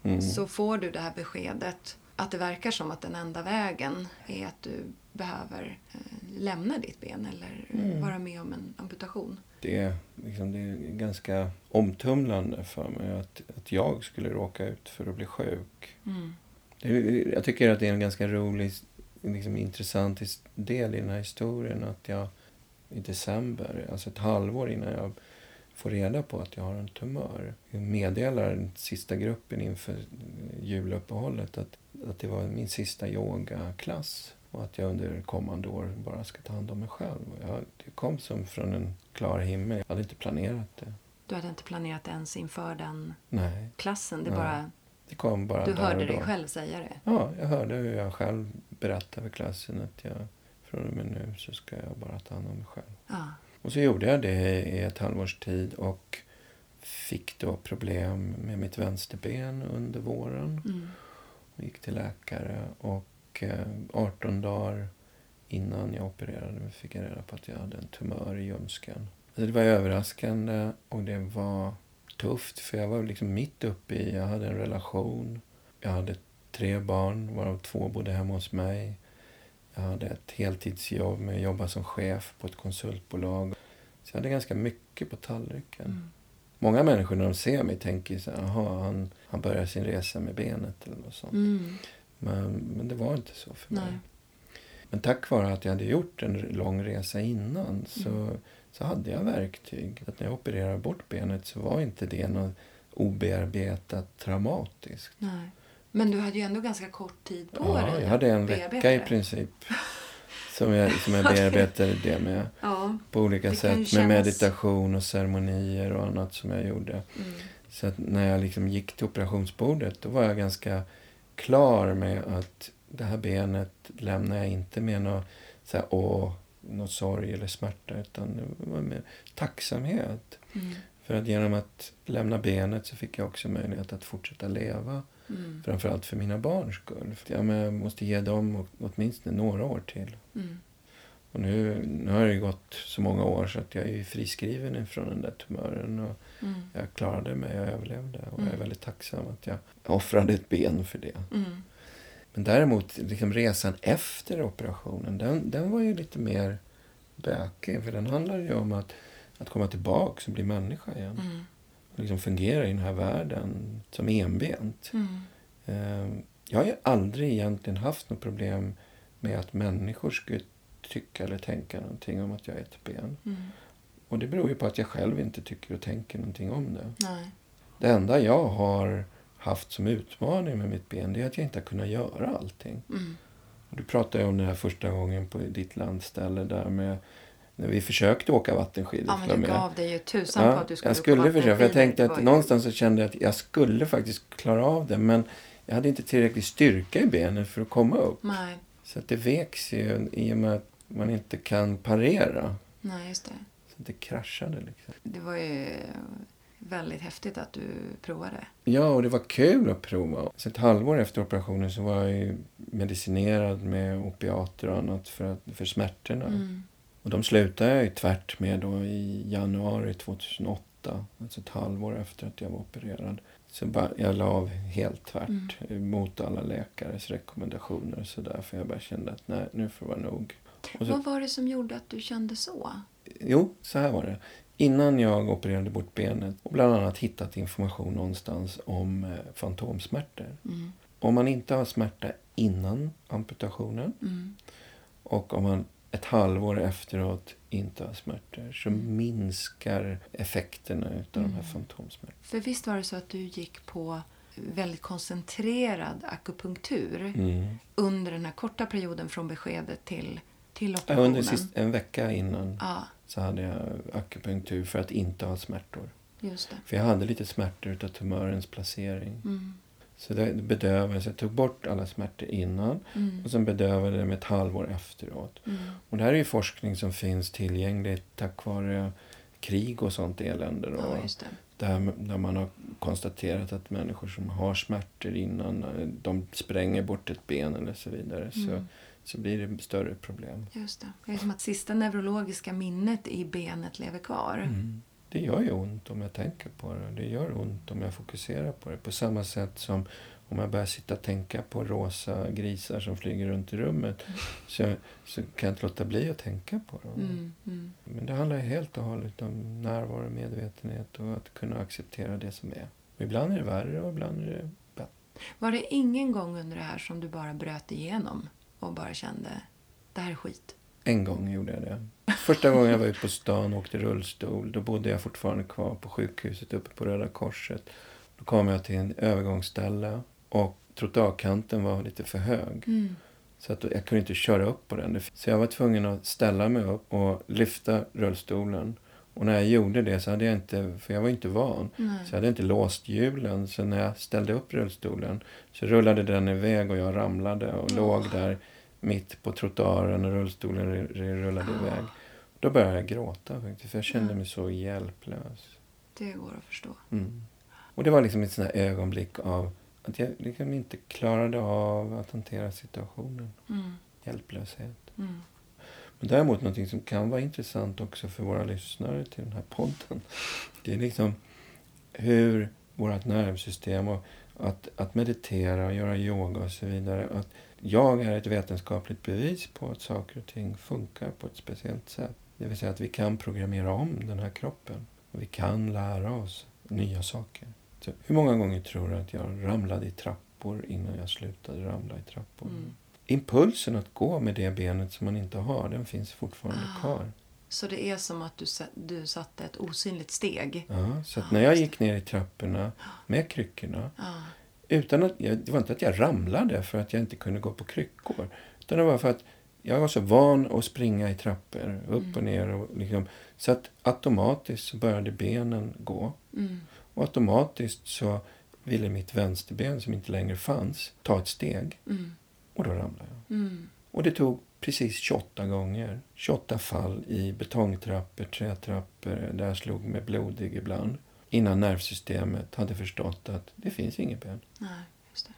Mm. så får du det här beskedet att det verkar som att den enda vägen är att du behöver eh, lämna ditt ben eller Mm. vara med om en amputation. Det, är, liksom, det är ganska omtumlande för mig att, att jag skulle råka ut för att bli sjuk. Mm. Det, jag tycker att det är en ganska rolig, liksom, intressant del i den här historien. Att jag i december, alltså ett halvår innan jag får reda på att jag har en tumör. Jag meddelar den sista gruppen inför juluppehållet att, att det var min sista yogaklass och att jag under kommande år bara ska ta hand om mig själv. Jag, det kom som från en klar himmel. Jag hade inte planerat det. Du hade inte planerat ens inför den Nej. klassen? Det Nej. bara, Det kom bara du hörde dig själv säga det? Ja, jag hörde hur jag själv berättade för klassen att jag från och med nu så ska jag bara ta hand om mig själv. Ja. Och så gjorde jag det i ett halvårs tid och fick då problem med mitt vänsterben under våren. Mm. Gick till läkare och eh, 18 dagar innan jag opererade fick jag reda på att jag hade en tumör i ljumsken. Det var överraskande och det var tufft för jag var liksom mitt uppe i, jag hade en relation. Jag hade tre barn varav två bodde hemma hos mig. Jag hade ett heltidsjobb med att jobba som chef på ett konsultbolag. Så jag hade ganska mycket på tallriken. Mm. Många människor när de ser mig tänker så här, "Jaha, han, han börjar sin resa med benet eller något sånt. Mm. Men, men det var inte så för mig. Nej. Men tack vare att jag hade gjort en lång resa innan så, Mm. så hade jag verktyg. Att när jag opererade bort benet så var inte det något obearbetat traumatiskt. Nej. Men du hade ju ändå ganska kort tid på Ja, dig jag hade en vecka i princip. Som jag, som jag [laughs] bearbetade det med. Ja. På olika sätt. Med kännas- meditation och ceremonier och annat som jag gjorde. Mm. Så att när jag liksom gick till operationsbordet då var jag ganska klar med att det här benet lämnar jag inte med någon, så här, åh, någon sorg eller smärta utan det var med tacksamhet. Mm. För att genom att lämna benet så fick jag också möjlighet att fortsätta leva. Mm. Framförallt för mina barns skull. För jag, måste ge dem åtminstone några år till. Mm. Och nu, nu har det gått så många år så att jag är friskriven ifrån den där tumören. Och Mm. jag klarade mig, jag överlevde. Och jag är Mm. väldigt tacksam att jag offrade ett ben för det. Mm. Men däremot, liksom resan efter operationen, den, den var ju lite mer bökig. För den handlade ju om att, att komma tillbaka och bli människa igen. Liksom fungera i den här världen som enbent. Mm. Eh, Jag har ju aldrig egentligen haft något problem med att människor skulle tycka eller tänka någonting om att jag är ett ben. Mm. Och det beror ju på att jag själv inte tycker och tänker någonting om det. Nej. Det enda jag har haft som utmaning med mitt ben det är att jag inte har kunnat göra allting. Mm. Och du pratade ju om det här första gången på ditt landställe där med när vi försökte åka vattenskidor. Ja, men du gav dig ju tusan på att du skulle jag skulle försöka, för jag tänkte att någonstans så kände jag att jag skulle faktiskt klara av det. Men jag hade inte tillräcklig styrka i benen för att komma upp. Nej, Så att det veks ju i och med att man inte kan parera. nej, just det. Så att det kraschade liksom. Det var ju väldigt häftigt att du provade. Ja, och det var kul att prova. Så ett halvår efter operationen så var jag medicinerad med opiater och annat för, att, för smärtorna. Mm. Och de slutade jag ju tvärt med då i januari 2008. Alltså ett halvår efter att jag var opererad. Så bara, jag la av helt tvärt Mm. mot alla läkares rekommendationer och sådär. För jag bara kände att nej, nu får det vara nog. Så, Vad var det som gjorde att du kände så? jo, så här var det. Innan jag opererade bort benet och bland annat hittat information någonstans om eh, fantomsmärtor. Mm. Om man inte har smärta innan amputationen Mm. och om man ett halvår efteråt inte har smärtor så minskar effekterna av de här Mm. fantomsmärtorna. För visst var det så att du gick på väldigt koncentrerad akupunktur Mm. under den här korta perioden från beskedet till, till operationen? Under sist, en vecka innan Ja, så hade jag akupunktur för att inte ha smärtor. just det. För jag hade lite smärtor utav tumörens placering. Mm. Så det bedövades. Jag tog bort alla smärtor innan Mm. och sen bedövade det med ett halvår efteråt. Mm. Och det här är forskning som finns tillgängligt tack vare krig och sånt elände. Då. Ja, det. Där, där man har konstaterat att människor som har smärtor innan de spränger bort ett ben eller så vidare så, Mm. så blir det större problem. Just det. Det är som att sista neurologiska minnet i benet lever kvar. Det gör ju ont om jag tänker på det. Det gör ont om jag fokuserar på det. På samma sätt som om jag börjar sitta och tänka på rosa grisar som flyger runt i rummet så, så kan jag inte låta bli att tänka på dem. Mm. Mm. Men det handlar helt och hållet om närvaro medvetenhet och att kunna acceptera det som är. Ibland är det värre och ibland är det bättre. Var det ingen gång under det här som du bara bröt igenom och bara kände det här är skit? En gång gjorde jag det. Första gången jag var ute på stan och åkte rullstol, då bodde jag fortfarande kvar på sjukhuset uppe på Röda Korset. Då kom jag till en övergångsställe och trottoarkanten var lite för hög. Mm. Så att jag kunde inte köra upp på den. Så jag var tvungen att ställa mig upp och lyfta rullstolen. Och när jag gjorde det så hade jag inte, för jag var inte van, Nej. så jag hade inte låst hjulen. Så när jag ställde upp rullstolen så rullade den iväg och jag ramlade och Åh. låg där mitt på trottoaren och rullstolen rullade Ah. iväg. Då började jag gråta faktiskt, för jag kände Ja. mig så hjälplös. Det går att förstå. Mm. Och det var liksom ett sånt här ögonblick av att jag liksom inte klarade av att hantera situationen. Mm. Hjälplöshet. Mm. Men däremot någonting som kan vara intressant också för våra lyssnare till den här podden. [laughs] Det är liksom hur vårt nervsystem och att, att meditera och göra yoga och så vidare. Att jag är ett vetenskapligt bevis på att saker och ting funkar på ett speciellt sätt. Det vill säga att vi kan programmera om den här kroppen. Och vi kan lära oss nya saker. Så hur många gånger tror du att jag ramlade i trappor innan jag slutade ramla i trappor? Mm. Impulsen att gå med det benet som man inte har, den finns fortfarande Ah. kvar. Så det är som att du, du satte ett osynligt steg. Ja, så att Ja, när jag gick ner i trapporna med kryckorna, Ja. Utan att, det var inte att jag ramlade för att jag inte kunde gå på kryckor. Utan det var för att jag var så van att springa i trappor, upp och ner. Och liksom, så att automatiskt så började benen gå. Mm. Och automatiskt så ville mitt vänsterben, som inte längre fanns, ta ett steg. Mm. Och då ramlade jag. Mm. Och det tog precis 28 gånger. 28 fall i betongtrappor, trätrappor, där jag slog mig blodig ibland. Innan nervsystemet hade förstått att det finns inget ben. Nej, just det.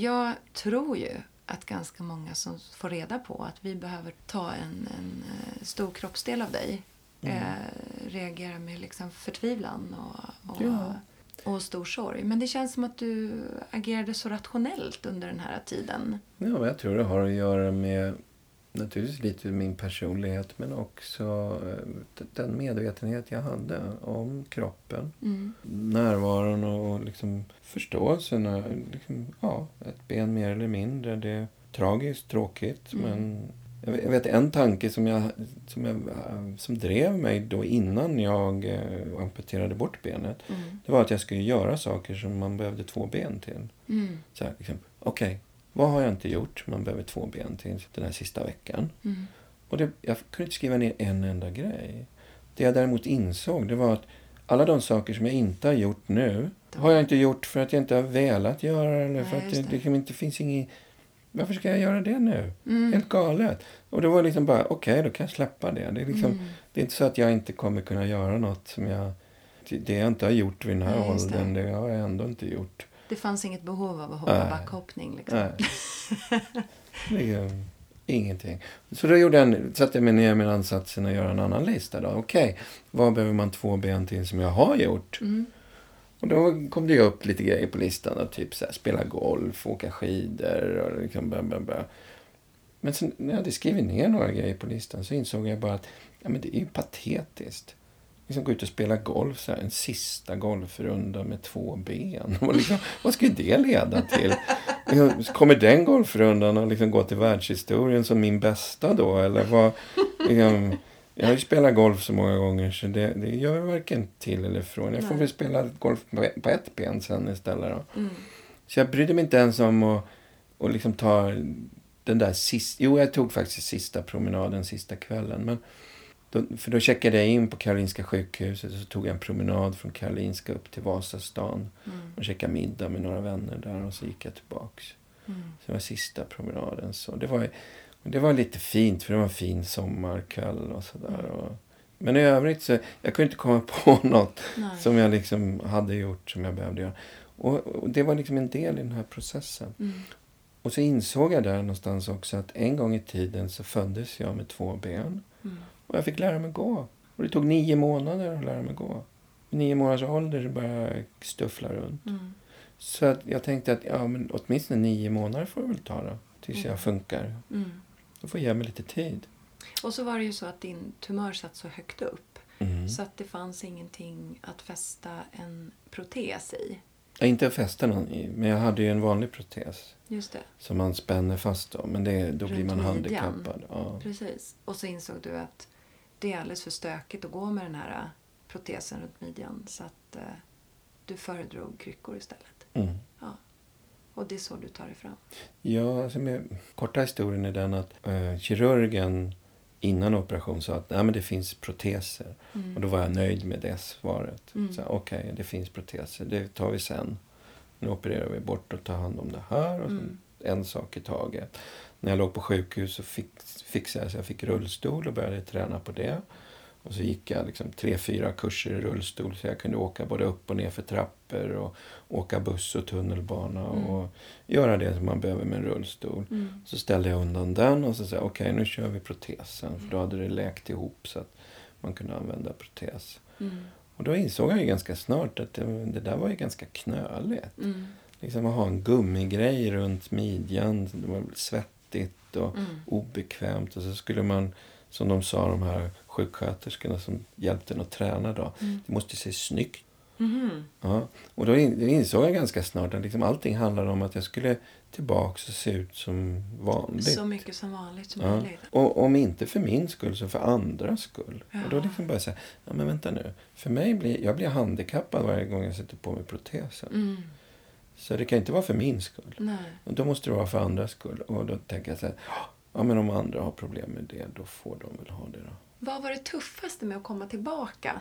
Jag tror ju att ganska många som får reda på att vi behöver ta en, en eh, stor kroppsdel av dig Mm. eh, reagerar med liksom förtvivlan och, och, Ja. och stor sorg. Men det känns som att du agerade så rationellt under den här tiden. Ja, jag tror det har att göra med naturligtvis lite min personlighet men också eh, den medvetenhet jag hade om kroppen. Mm. Närvaron och liksom förståelsen. Liksom, ja, ett ben mer eller mindre. Det är tragiskt, tråkigt Mm. men jag vet, en tanke som, jag, som, jag, som drev mig då innan jag eh, amputerade bort benet. Mm. Det var att jag skulle göra saker som man behövde två ben till. Mm. Så här, liksom, okej, vad har jag inte gjort? Man behöver två ben till den här sista veckan. Mm. Och det, jag kunde inte skriva ner en enda grej. Det jag däremot insåg, det var att alla de saker som jag inte har gjort nu, har jag inte gjort för att jag inte har velat göra eller Nej, för att just det, det. liksom inte finns inget... Varför ska jag göra det nu? Mm. Helt galet. Och det var liksom bara, okej, då kan jag släppa det. Det är, liksom, Mm. det är inte så att jag inte kommer kunna göra något som jag... Det jag inte har gjort vid den här Nej, just det. åldern, det har jag ändå inte gjort. Det fanns inget behov av att hoppa Nej. backhoppning. Liksom. Nej. [laughs] Ingenting. Så då gjorde jag, en- satte jag mig ner med ansatsen att göra en annan lista. Okej, vad behöver man två ben till som jag har gjort? Mm. Och då kom det ju upp lite grejer på listan. Då, typ så här, spela golf, åka skidor och liksom bla, bla, bla. Men sen när jag hade skrivit ner några grejer på listan så insåg jag bara att ja, men det är ju patetiskt. Liksom gå ut och spela golf, så här, en sista golfrunda med två ben. [laughs] Och liksom, vad ska det leda till? Liksom, Kommer den golfrundan att liksom gå till världshistorien som min bästa då? Eller vad, liksom, jag har ju spelat golf så många gånger så det, det gör varken till eller från. Jag får väl spela golf på, ett ben sen istället då. Mm. Så jag brydde mig inte ens om att, att liksom ta den där sista... Jo, jag tog faktiskt sista promenaden sista kvällen. Men då, för då checkade jag in på Karolinska sjukhuset och så tog jag en promenad från Karolinska upp till Vasastan. Mm. Och käkade middag med några vänner där och så gick jag tillbaks. Mm. Så det var sista promenaden. Så det var, det var lite fint för det var en fin sommarkväll och sådär. Och, men i övrigt så, jag kunde inte komma [laughs] på något Nej. som jag liksom hade gjort som jag behövde göra. Och, och det var liksom en del i den här processen. Mm. Och så insåg jag där någonstans också att en gång i tiden så föddes jag med två ben. Mm. Och jag fick lära mig gå. Och det tog nio månader att lära mig gå. Vid nio månaders ålder så började jag stuffla runt. Mm. Så att jag tänkte att ja, men åtminstone nio månader får det väl ta då. Tills Mm. jag funkar. Mm. Då får jag ge mig lite tid. Och så var det ju så att din tumör satt så högt upp Mm. så att det fanns ingenting att fästa en protes i. Ja, inte fästa någon i, men jag hade ju en vanlig protes. Just det. Som man spänner fast då. Men det, då blir Runt man midjan. handikappad. Ja. Precis. Och så insåg du att det är alldeles för stökigt att gå med den här äh, protesen runt midjan. Så att eh, du föredrog kryckor istället. Mm. Och det är så du tar dig fram. Ja, alltså med, korta historien är den att eh, kirurgen innan operation sa att Nej, men det finns proteser. Mm. Och då var jag nöjd med det svaret. Mm. Okej, det finns proteser. Det tar vi sen. Nu opererar vi bort och tar hand om det här. Och Mm. En sak i taget. När jag låg på sjukhus så fick, fixade jag så jag fick rullstol och började träna på det. Och så gick jag liksom tre, fyra kurser i rullstol så jag kunde åka både upp och ner för trappor och åka buss och tunnelbana Mm. och göra det som man behöver med en rullstol. Mm. Så ställde jag undan den och så sa okej nu kör vi protesen. För då hade det läkt ihop så att man kunde använda protes. Mm. Och då insåg jag ju ganska snart att det, det där var ju ganska knöligt. Mm. Liksom att ha en gummigrej runt midjan. Det var svettigt och Mm. obekvämt. Och så skulle man, som de sa, de här sjuksköterskorna som hjälpte en att träna då. Mm. Det måste se snyggt Mhm. Ja, och då in- då insåg jag ganska snart att liksom allting handlade om att jag skulle tillbaks och se ut som vanligt. Så mycket som vanligt som ja. möjligt. Och om inte för min skull så för andras skull. Ja. Och då liksom bara säga, ja men vänta nu. För mig blir, jag blir handikappad varje gång jag sätter på mig protesen. Mm. Så det kan inte vara för min skull. Nej. Och då måste det vara för andras skull. Och då tänker jag så här, ja men om andra har problem med det, då får de väl ha det då. Vad var det tuffaste med att komma tillbaka?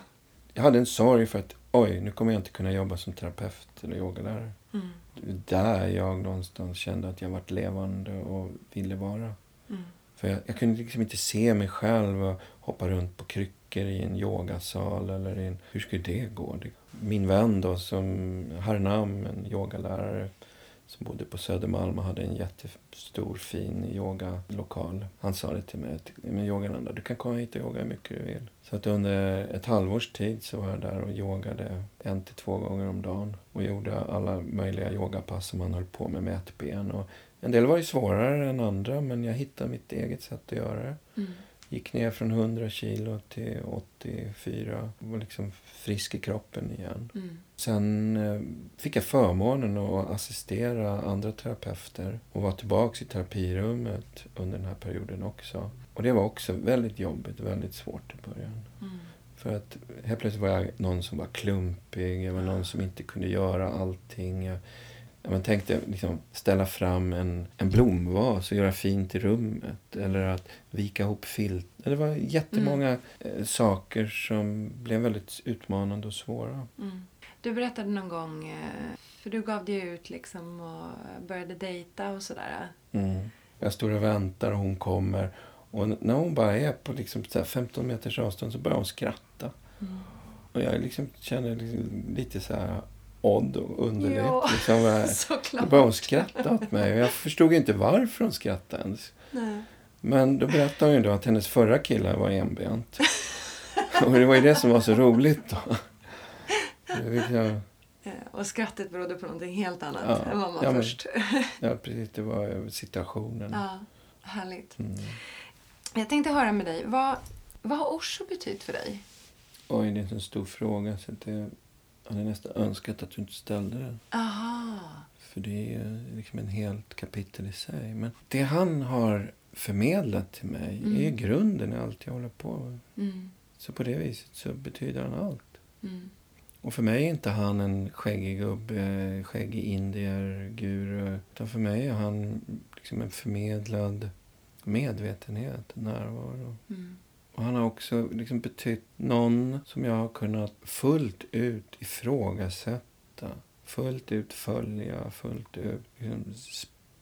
Jag hade en sorg för att, oj, nu kommer jag inte kunna jobba som terapeut eller yogalärare. Mm. Där jag någonstans kände att jag varit levande och ville vara. Mm. För jag, jag kunde liksom inte se mig själv och hoppa runt på kryckor i en yogasal. Eller i en, hur skulle det gå? Det- min vän då, som Harnam, en yogalärare som bodde på Södermalm och hade en jättestor fin yogalokal. Han sa det till mig att men Yogananda, du kan komma hit och yoga hur mycket du vill. Så att under ett halvårs tid så var jag där och yogade en till två gånger om dagen. Och gjorde alla möjliga yogapass som man höll på med med ett ben. Och en del var ju svårare än andra men jag hittade mitt eget sätt att göra det. Mm. Gick ner från 100 kilo till 84. Var liksom frisk i kroppen igen. Mm. Sen eh, fick jag förmånen att assistera andra terapeuter och vara tillbaka i terapirummet under den här perioden också. Och det var också väldigt jobbigt, väldigt svårt i början. Mm. För att helt plötsligt var jag någon som var klumpig, jag var någon som inte kunde göra allting. Jag, man tänkte liksom ställa fram en, en blomvas och göra fint i rummet. Eller att vika ihop filt. Det var jättemånga eh, saker som blev väldigt utmanande och svåra. Mm. Du berättade någon gång, eh, för du gav dig ut liksom och började dejta och sådär. Mm. Jag står och väntar och hon kommer. Och när hon bara är på liksom så här 15 meters avstånd så börjar hon skratta. Mm. Och jag liksom känner liksom lite så här odd och underligt. Ja, Liksom, bara- Såklart. började hon skratta åt mig. Och jag förstod inte varför hon skrattade ens. Nej. Men då berättade hon ju att hennes förra kille var enbent. Och det var ju det som var så roligt då. Det liksom, Eh, Och skrattet berodde på någonting helt annat Ja, än vad man ja, men- först... ja, precis. Det var situationen. ja, härligt. Mm. Jag tänkte höra med dig, vad, vad har Osho betytt för dig? Oj, det är en stor fråga så jag hade nästan önskat att du inte ställde den. Aha. För det är liksom en helt kapitel i sig. Men det han har förmedlat till mig Mm. är grunden i allt jag håller på med. Mm. Så på det viset så betyder han allt. Mm. Och för mig är inte han en skäggig gubbe, skäggig indier, guru. Utan för mig är han liksom en förmedlad medvetenhet, närvaro. Mm. Och han har också liksom betytt någon som jag har kunnat fullt ut ifrågasätta. Fullt ut följa, fullt ut liksom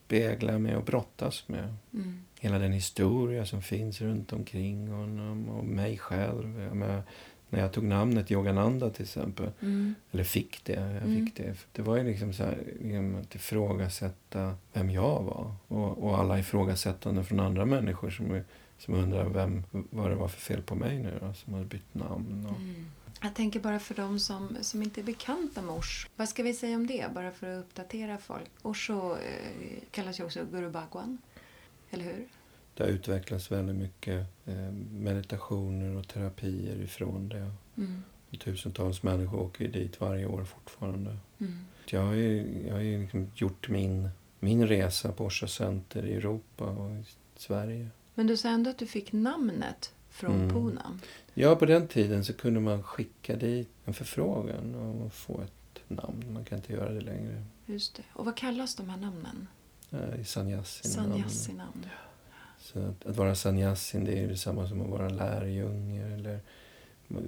spegla mig och brottas med. Mm. Hela den historia som finns runt omkring honom och mig själv. Jag menar, när jag tog namnet Yogananda till exempel, Mm. eller fick det, jag Mm. fick det. Det var ju liksom så här, liksom att ifrågasätta vem jag var. Och, och alla ifrågasättanden från andra människor som, som undrar vem, vad det var för fel på mig nu då, som hade bytt namn. Och, Mm. Jag tänker bara för de som, som inte är bekanta med Osho. Vad ska vi säga om det, bara för att uppdatera folk? Osho eh, kallas ju också Guru Bhagwan, eller hur? Det har utvecklats väldigt mycket eh, meditationer och terapier ifrån det. Mm. Tusentals människor åker dit varje år fortfarande. Mm. Jag har ju, jag har ju liksom gjort min, min resa på Orsa Center i Europa och i Sverige. Men du sa ändå att du fick namnet från Mm. Puna. Ja, på den tiden så kunde man skicka dit en förfrågan och få ett namn. Man kan inte göra det längre. Just det. Och vad kallas de här namnen? Eh, I sannyasin. Sannyasinamn. Så att, att vara sannyasin det är detsamma som att vara lärjunge eller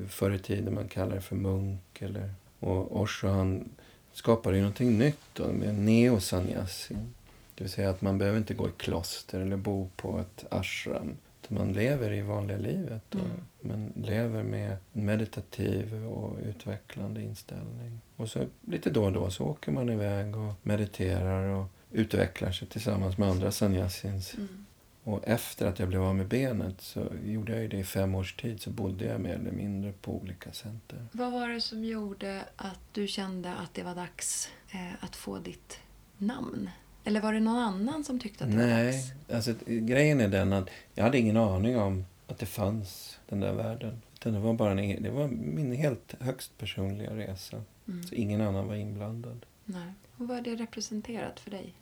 förr i tiden man kallar det för munk. Eller, och Osho han skapade ju någonting nytt då, med neosannyasin. Det vill säga att man behöver inte gå i kloster eller bo på ett ashram. Man lever i vanliga livet. Och Mm. Man lever med en meditativ och utvecklande inställning. Och så lite då och då så åker man iväg och mediterar och utvecklar sig tillsammans med andra sannyasins. Mm. Och efter att jag blev av med benet så gjorde jag ju det i fem års tid så bodde jag mer eller mindre på olika center. Vad var det som gjorde att du kände att det var dags eh, att få ditt namn? Eller var det någon annan som tyckte att det var Nej, dags? alltså grejen är den att jag hade ingen aning om att det fanns den där världen. Utan det var bara en, det var min helt högst personliga resa. Mm. Så ingen annan var inblandad. Nej. Och vad har det representerat för dig?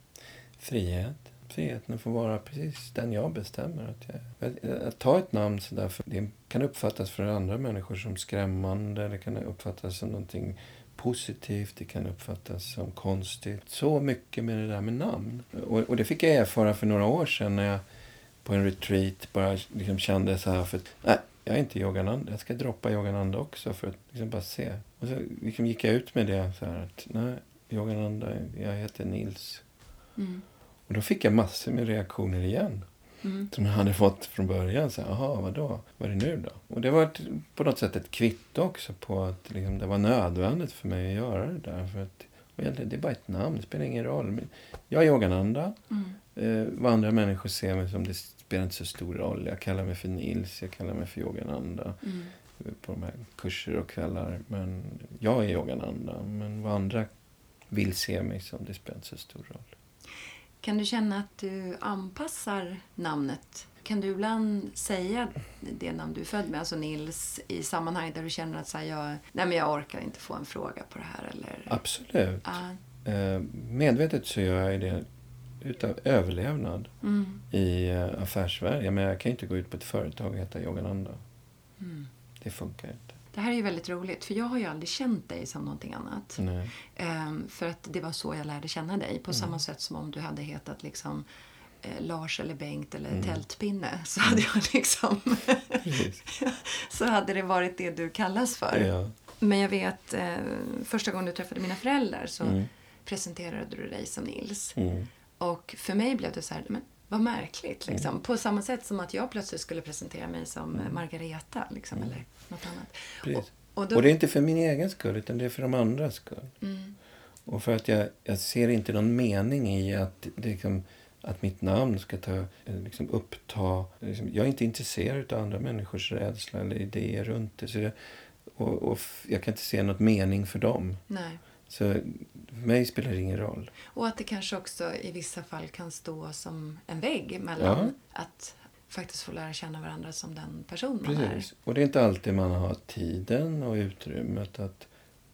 Frihet. Friheten att få vara precis den jag bestämmer att jag är. Att, att ta ett namn sådär, för det kan uppfattas för andra människor som skrämmande. Det kan uppfattas som någonting positivt. Det kan uppfattas som konstigt. Så mycket med det där med namn. Och, och det fick jag erfara för några år sedan när jag på en retreat bara liksom kände så här för att, nej, jag är inte Yogananda. Jag ska droppa Yogananda också för att liksom bara se. Och så liksom gick jag ut med det så här att, nej, Yogananda, jag heter Nils. Mm. Och då fick jag massor med reaktioner igen. Mm. Som jag hade fått från början. Så Jaha, vadå? Vad är det nu då? Och det var ett, på något sätt ett kvitto också på att liksom, det var nödvändigt för mig att göra det där. För att, det är bara ett namn, det spelar ingen roll. Men jag är Yogananda. Mm. Eh, vad andra människor ser mig som, det spelar inte så stor roll. Jag kallar mig för Nils, jag kallar mig för Yogananda Mm. på de här kurser och kvällar. Men jag är Yogananda. Men vad andra vill se mig som, det spelar inte så stor roll. Kan du känna att du anpassar namnet? Kan du ibland säga det namn du är född med, alltså Nils, i sammanhang där du känner att så här, jag, nej men jag orkar inte få en fråga på det här? Eller, Absolut. Ja. Eh, medvetet så gör jag det utav överlevnad Mm. i eh, affärsvärlden. Men jag kan inte gå ut på ett företag och heta Yogananda. Mm. Det funkar inte. Det här är ju väldigt roligt, för jag har ju aldrig känt dig som någonting annat. Ehm, för att det var så jag lärde känna dig. På Mm. samma sätt som om du hade hetat liksom eh, Lars eller Bengt eller Mm. Tältpinne. [laughs] Så hade jag liksom... [laughs] Så hade det varit det du kallas för. Ja. Men jag vet, eh, första gången du träffade mina föräldrar så Mm. presenterade du dig som Nils. Mm. Och för mig blev det så här, men vad märkligt. Liksom. På samma sätt som att jag plötsligt skulle presentera mig som eh, Margareta. Liksom, Eller något annat. Precis. Och då, Och det är inte för min egen skull, utan det är för de andras skull. mm, Och för att jag, jag ser inte någon mening i att, det liksom, att mitt namn ska ta, eh, liksom uppta... Liksom, jag är inte intresserad av andra människors rädsla eller idéer runt det. Så jag, och, och jag kan inte se något mening för dem. nej. Så för mig spelar det ingen roll. Och att det kanske också i vissa fall kan stå som en vägg mellan Ja. att faktiskt få lära känna varandra som den person man är. Precis. Och det är inte alltid man har tiden och utrymmet att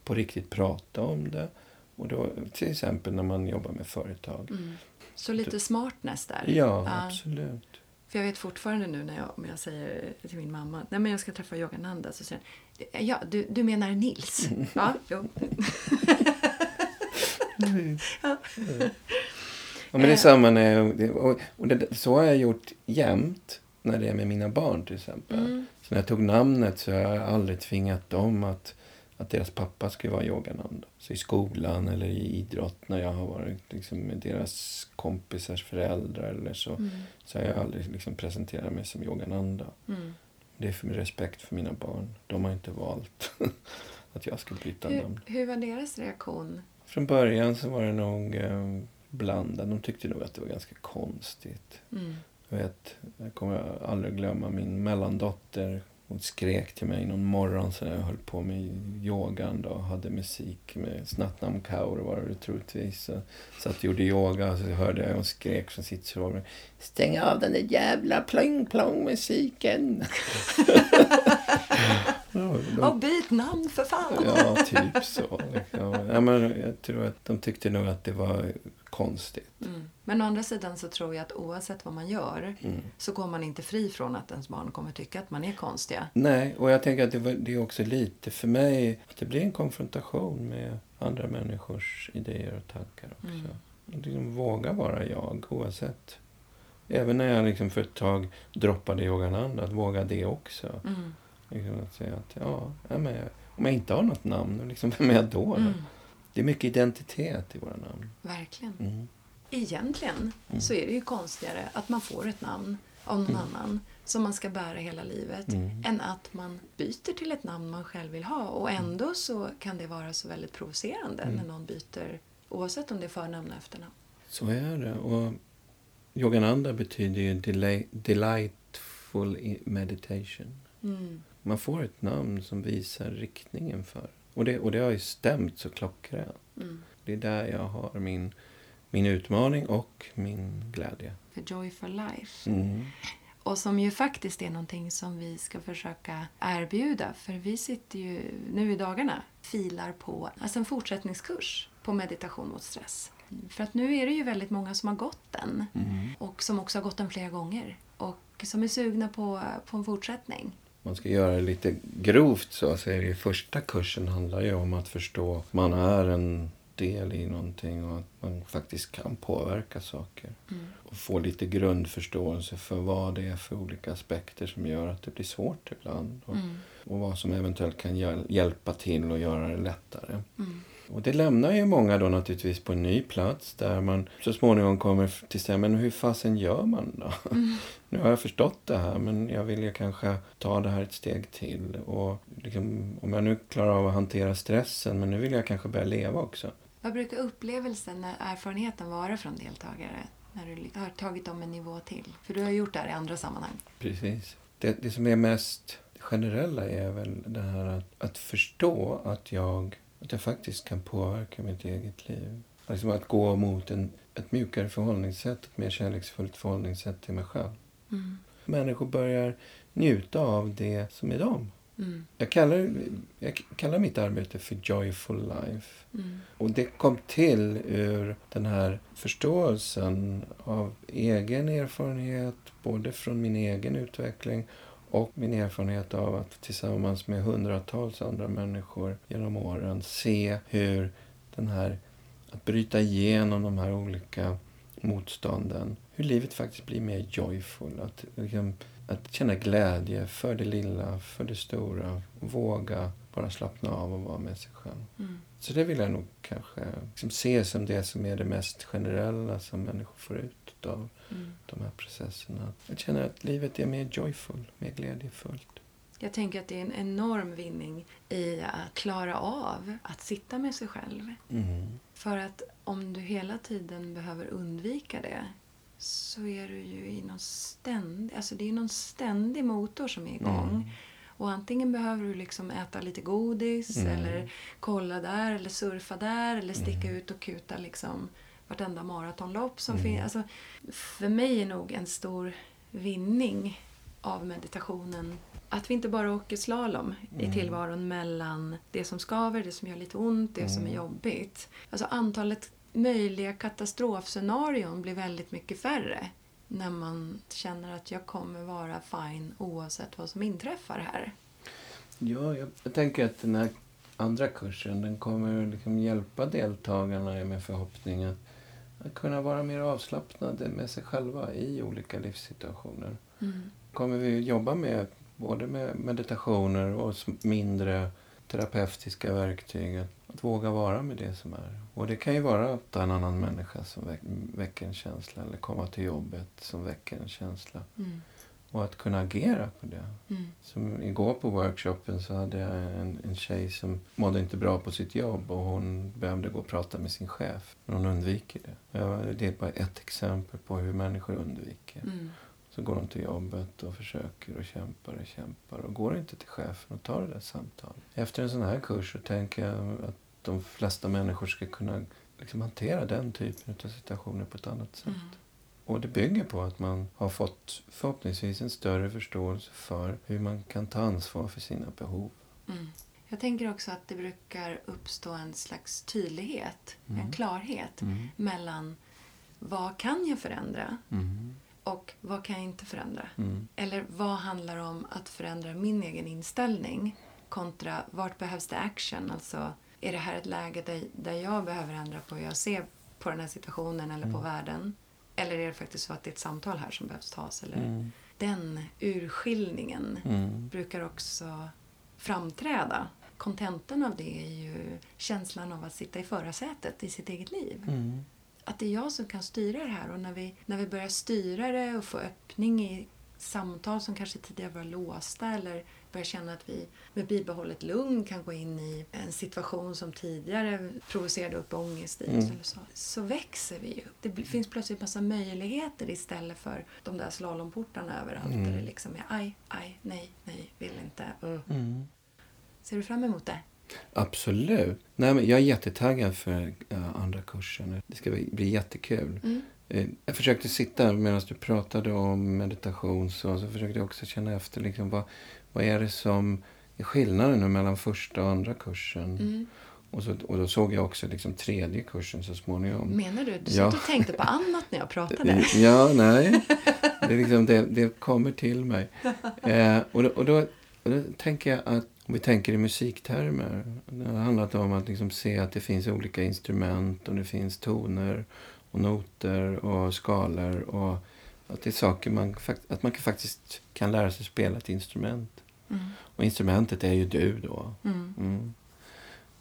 på riktigt prata om det. Och då, till exempel när man jobbar med företag. Mm. Så lite smartness där. Ja, absolut. För jag vet fortfarande nu när jag, om jag säger till min mamma nej men jag ska träffa Yogananda så säger hon, ja du, du menar Nils? Ja, jo. Ja, men det är samma när jag, och, och det, så har jag gjort jämt när det är med mina barn till exempel. Mm. Så när jag tog namnet så har jag aldrig tvingat dem att, att deras pappa skulle vara Yogananda. Så i skolan eller i idrott när jag har varit liksom, med deras kompisars föräldrar eller så, Mm. så har jag aldrig liksom, presenterat mig som Yogananda. Mm. Det är för min respekt för mina barn. De har inte valt [laughs] att jag ska byta Hur, namn. hur var deras reaktion? Från början så var det nog eh, blandat. De tyckte nog att det var ganska konstigt. Mm. Jag, vet, jag kommer aldrig glömma min mellandotter. Hon skrek till mig någon morgon så jag höll på med yogan då, hade musik med Snattnam Kaur var det troligtvis. Så satt och gjorde yoga och så hörde jag hon skrek från sitt sovrum. Stäng av den där jävla plong plong musiken. [laughs] Ja, de... byt namn för fan! Ja, typ så. Liksom. Ja, men jag tror att de tyckte nog att det var konstigt. Mm. Men å andra sidan så tror jag att oavsett vad man gör mm. så går man inte fri från att ens barn kommer tycka att man är konstiga. Nej, och jag tänker att det, var, det är också lite för mig att det blir en konfrontation med andra människors idéer och tankar också. Mm. Liksom våga vara jag oavsett. Även när jag liksom för ett tag droppade Yogananda, att våga det också. Mm. Liksom att säga att ja, men om jag inte har något namn, liksom, [laughs] vem är jag då? Mm. Det är mycket identitet i våra namn. Verkligen. Mm. Egentligen mm. så är det ju konstigare att man får ett namn av någon mm. annan som man ska bära hela livet mm. än att man byter till ett namn man själv vill ha. Och mm. ändå så kan det vara så väldigt provocerande mm. när någon byter oavsett om det är förnamn eller efternamn. Så är det. Och Yogananda betyder ju delightful meditation. Mm. Man får ett namn som visar riktningen för. Och det, och det har ju stämt så klockrent. Mm. Det är där jag har min, min utmaning och min glädje. För Joy for Life. Mm. Och som ju faktiskt är någonting som vi ska försöka erbjuda. För vi sitter ju nu i dagarna filar på alltså en fortsättningskurs på meditation mot stress. För att nu är det ju väldigt många som har gått den. Mm. Och som också har gått den flera gånger. Och som är sugna på, på en fortsättning man ska göra det lite grovt så, så är det ju första kursen handlar ju om att förstå att man är en del i någonting och att man faktiskt kan påverka saker. Mm. Och få lite grundförståelse för vad det är för olika aspekter som gör att det blir svårt ibland. Och, mm. och vad som eventuellt kan hjälpa till och göra det lättare. Mm. Och det lämnar ju många då naturligtvis på en ny plats där man så småningom kommer till sig, men hur fasen gör man då? Mm. [laughs] nu har jag förstått det här men jag vill ju kanske ta det här ett steg till. Och liksom, om jag nu klarar av att hantera stressen, men nu vill jag kanske börja leva också. Vad brukar upplevelsen, erfarenheten vara från deltagare? När du har tagit dem en nivå till? För du har gjort det här i andra sammanhang. Precis. Det, det som är mest generella är väl det här att, att förstå att jag att jag faktiskt kan påverka mitt eget liv. Liksom att gå mot en, ett mjukare förhållningssätt, ett mer kärleksfullt förhållningssätt till mig själv. Mm. Människor börjar njuta av det som är dem. Mm. Jag, kallar, jag kallar mitt arbete för Joyful Life. Mm. Och det kom till ur den här förståelsen av egen erfarenhet, både från min egen utveckling och min erfarenhet av att tillsammans med hundratals andra människor genom åren se hur den här, att bryta igenom de här olika motstånden, hur livet faktiskt blir mer joyful. Att, liksom, att känna glädje för det lilla, för det stora. Våga bara slappna av och vara med sig själv. Mm. Så det vill jag nog kanske liksom se som det som är det mest generella som människor får ut av mm. de här processerna. Jag känner att livet är mer joyful, mer glädjefullt. Jag tänker att det är en enorm vinning i att klara av att sitta med sig själv. Mm. För att om du hela tiden behöver undvika det så är du ju i någon ständig, alltså det är någon ständig motor som är igång. Mm. Och antingen behöver du liksom äta lite godis mm. eller kolla där eller surfa där eller sticka mm. ut och kuta liksom vartenda maratonlopp som mm. finns. Alltså, för mig är nog en stor vinning av meditationen att vi inte bara åker slalom mm. i tillvaron mellan det som skaver, det som gör lite ont, det mm. som är mm. jobbigt. Alltså antalet möjliga katastrofscenarion blir väldigt mycket färre när man känner att jag kommer vara fine oavsett vad som inträffar här. Ja, jag, jag tänker att den här andra kursen den kommer liksom hjälpa deltagarna med förhoppning att, att kunna vara mer avslappnade med sig själva i olika livssituationer. Mm. kommer vi jobba med både med meditationer och mindre terapeutiska verktyg. Att, våga vara med det som är. Och det kan ju vara att en annan människa som väcker en känsla eller komma till jobbet som väcker en känsla. Mm. Och att kunna agera på det. Mm. Som igår på workshopen så hade jag en, en tjej som mådde inte bra på sitt jobb och hon behövde gå och prata med sin chef. Men hon undviker det. Det är bara ett exempel på hur människor undviker. Mm. Så går de till jobbet och försöker och kämpar och kämpar och går inte till chefen och tar det där samtalet. Efter en sån här kurs så tänker jag att de flesta människor ska kunna liksom hantera den typen av situationer på ett annat sätt. Mm. Och det bygger på att man har fått förhoppningsvis en större förståelse för hur man kan ta ansvar för sina behov. Mm. Jag tänker också att det brukar uppstå en slags tydlighet, en klarhet mellan vad kan jag förändra Mm. och vad kan jag inte förändra? Mm. Eller vad handlar om att förändra min egen inställning kontra vart behövs det action? Alltså, är det här ett läge där, där jag behöver ändra på hur jag ser på den här situationen eller på världen? Eller är det faktiskt så att det är ett samtal här som behövs tas? Eller Mm. Den urskiljningen Mm. brukar också framträda. Kontentan av det är ju känslan av att sitta i förarsätet i sitt eget liv. Mm. Att det är jag som kan styra det här och när vi, när vi börjar styra det och få öppning i samtal som kanske tidigare var låsta eller börjar känna att vi med bibehållet lugn kan gå in i en situation som tidigare provocerade upp ångest i oss. Mm. Så, så växer vi ju. Det finns plötsligt massa möjligheter istället för de där slalomportarna överallt Mm. där det liksom är aj, aj, nej, nej, vill inte. Uh. Mm. Ser du fram emot det? Absolut. Nej, men jag är jättetaggad för eh, andra kursen. Det ska bli, bli jättekul. Mm. Eh, Jag försökte sitta medan du pratade om meditation så, så försökte jag också känna efter liksom, vad, vad är det som är skillnaden nu mellan första och andra kursen. Mm. Och, så, och då såg jag också liksom tredje kursen så småningom. Menar du? Du Ja. satt och tänkte på annat när jag pratade. [laughs] Ja, nej. [laughs] Det, liksom, det, det kommer till mig. Eh, och, då, och, då, och då tänker jag att om vi tänker i musiktermer. Det har handlat om att liksom se att det finns olika instrument och det finns toner och noter och skalor. Och att det är saker man, att man kan faktiskt kan lära sig spela ett instrument. Mm. Och instrumentet är ju du då. Mm. Mm.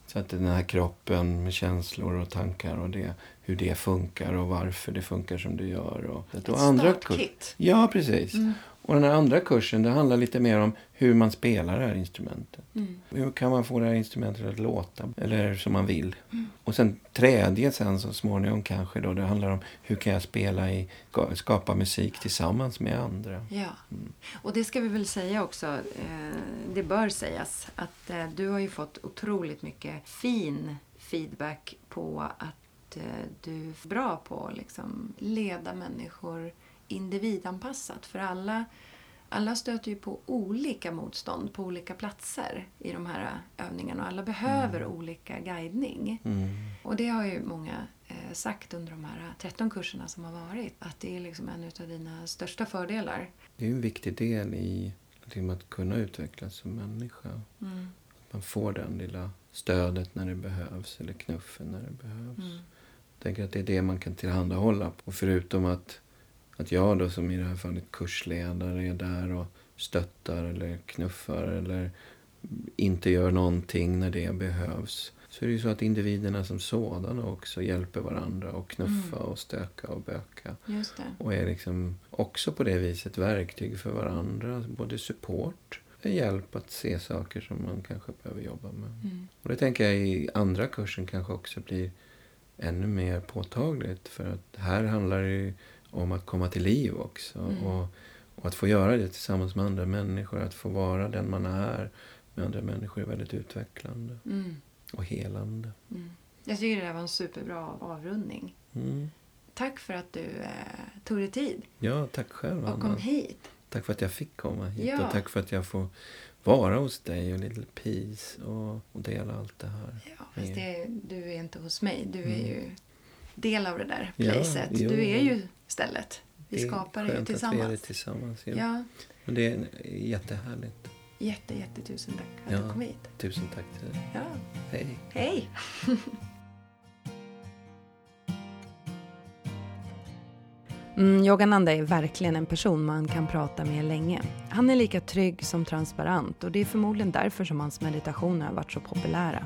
Så att den här kroppen med känslor och tankar och det, hur det funkar och varför det funkar som det gör. Och, Ett och andra startkit. Ja, precis. Och den här andra kursen det handlar lite mer om hur man spelar det här instrumentet. Mm. Hur kan man få det här instrumentet att låta eller som man vill. Mm. Och sen tredje sen så småningom kanske då det handlar om hur kan jag spela i, skapa musik tillsammans med andra. Ja, Mm. och det ska vi väl säga också. Eh, det bör sägas att eh, du har ju fått otroligt mycket fin feedback på att eh, du är bra på att liksom leda människor individanpassat. För alla, alla stöter ju på olika motstånd på olika platser i de här övningarna och alla behöver olika guidning. Mm. Och det har ju många eh, sagt under de här 13 kurserna som har varit. Att det är liksom en av dina största fördelar. Det är ju en viktig del i liksom att kunna utvecklas som människa. Mm. Man får den lilla stödet när det behövs eller knuffen när det behövs. Mm. Jag tänker att det är det man kan tillhandahålla. Och förutom att, att jag då som i det här fallet kursledare är där och stöttar eller knuffar eller inte gör någonting när det behövs. Så är det ju så att individerna som sådana också hjälper varandra och knuffa Mm. och stöka och böka. Och är liksom också på det viset verktyg för varandra. Både support och hjälp att se saker som man kanske behöver jobba med. Mm. Och det tänker jag i andra kursen kanske också blir ännu mer påtagligt. För att här handlar det ju om att komma till liv också. Mm. Och, och att få göra det tillsammans med andra människor. Att få vara den man är med andra människor är väldigt utvecklande Mm. och helande. Mm. Jag tycker det där var en superbra avrundning. Mm. Tack för att du eh, tog dig tid Ja, tack själv och kom hit. Tack för att jag fick komma hit Ja. och tack för att jag får vara hos dig och Little Peace och, och dela allt det här. Ja, fast Ja. det, du är inte hos mig. Du är Mm. ju del av det där Ja, placet. jo. du är ju stället. Vi Det skapar det ju skönt att vi är tillsammans. det tillsammans. Ja. Ja, Men det är jättehärligt. jätte, jätte tusen tack för att Ja. du kom hit. Tusen tack till dig. Ja. Hej. Hej! [laughs] Mm, Yogananda är verkligen en person man kan prata med länge. Han är lika trygg som transparent och det är förmodligen därför som hans meditationer har varit så populära.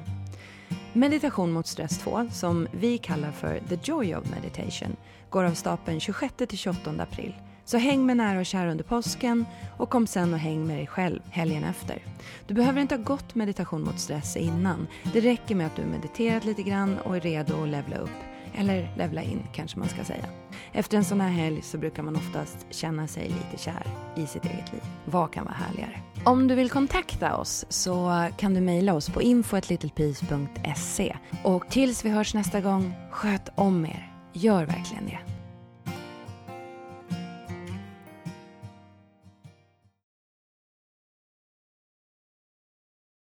Meditation mot stress 2, som vi kallar för The Joy of Meditation, går av stapeln 26-28 april. Så häng med nära och kära under påsken och kom sen och häng med dig själv helgen efter. Du behöver inte ha gått meditation mot stress innan. Det räcker med att du mediterat lite grann och är redo att levla upp. Eller levla in kanske man ska säga. Efter en sån här helg så brukar man oftast känna sig lite kär i sitt eget liv. Vad kan vara härligare? Om du vill kontakta oss så kan du mejla oss på info.littlepeace.se. Och tills vi hörs nästa gång, sköt om er. Gör verkligen det.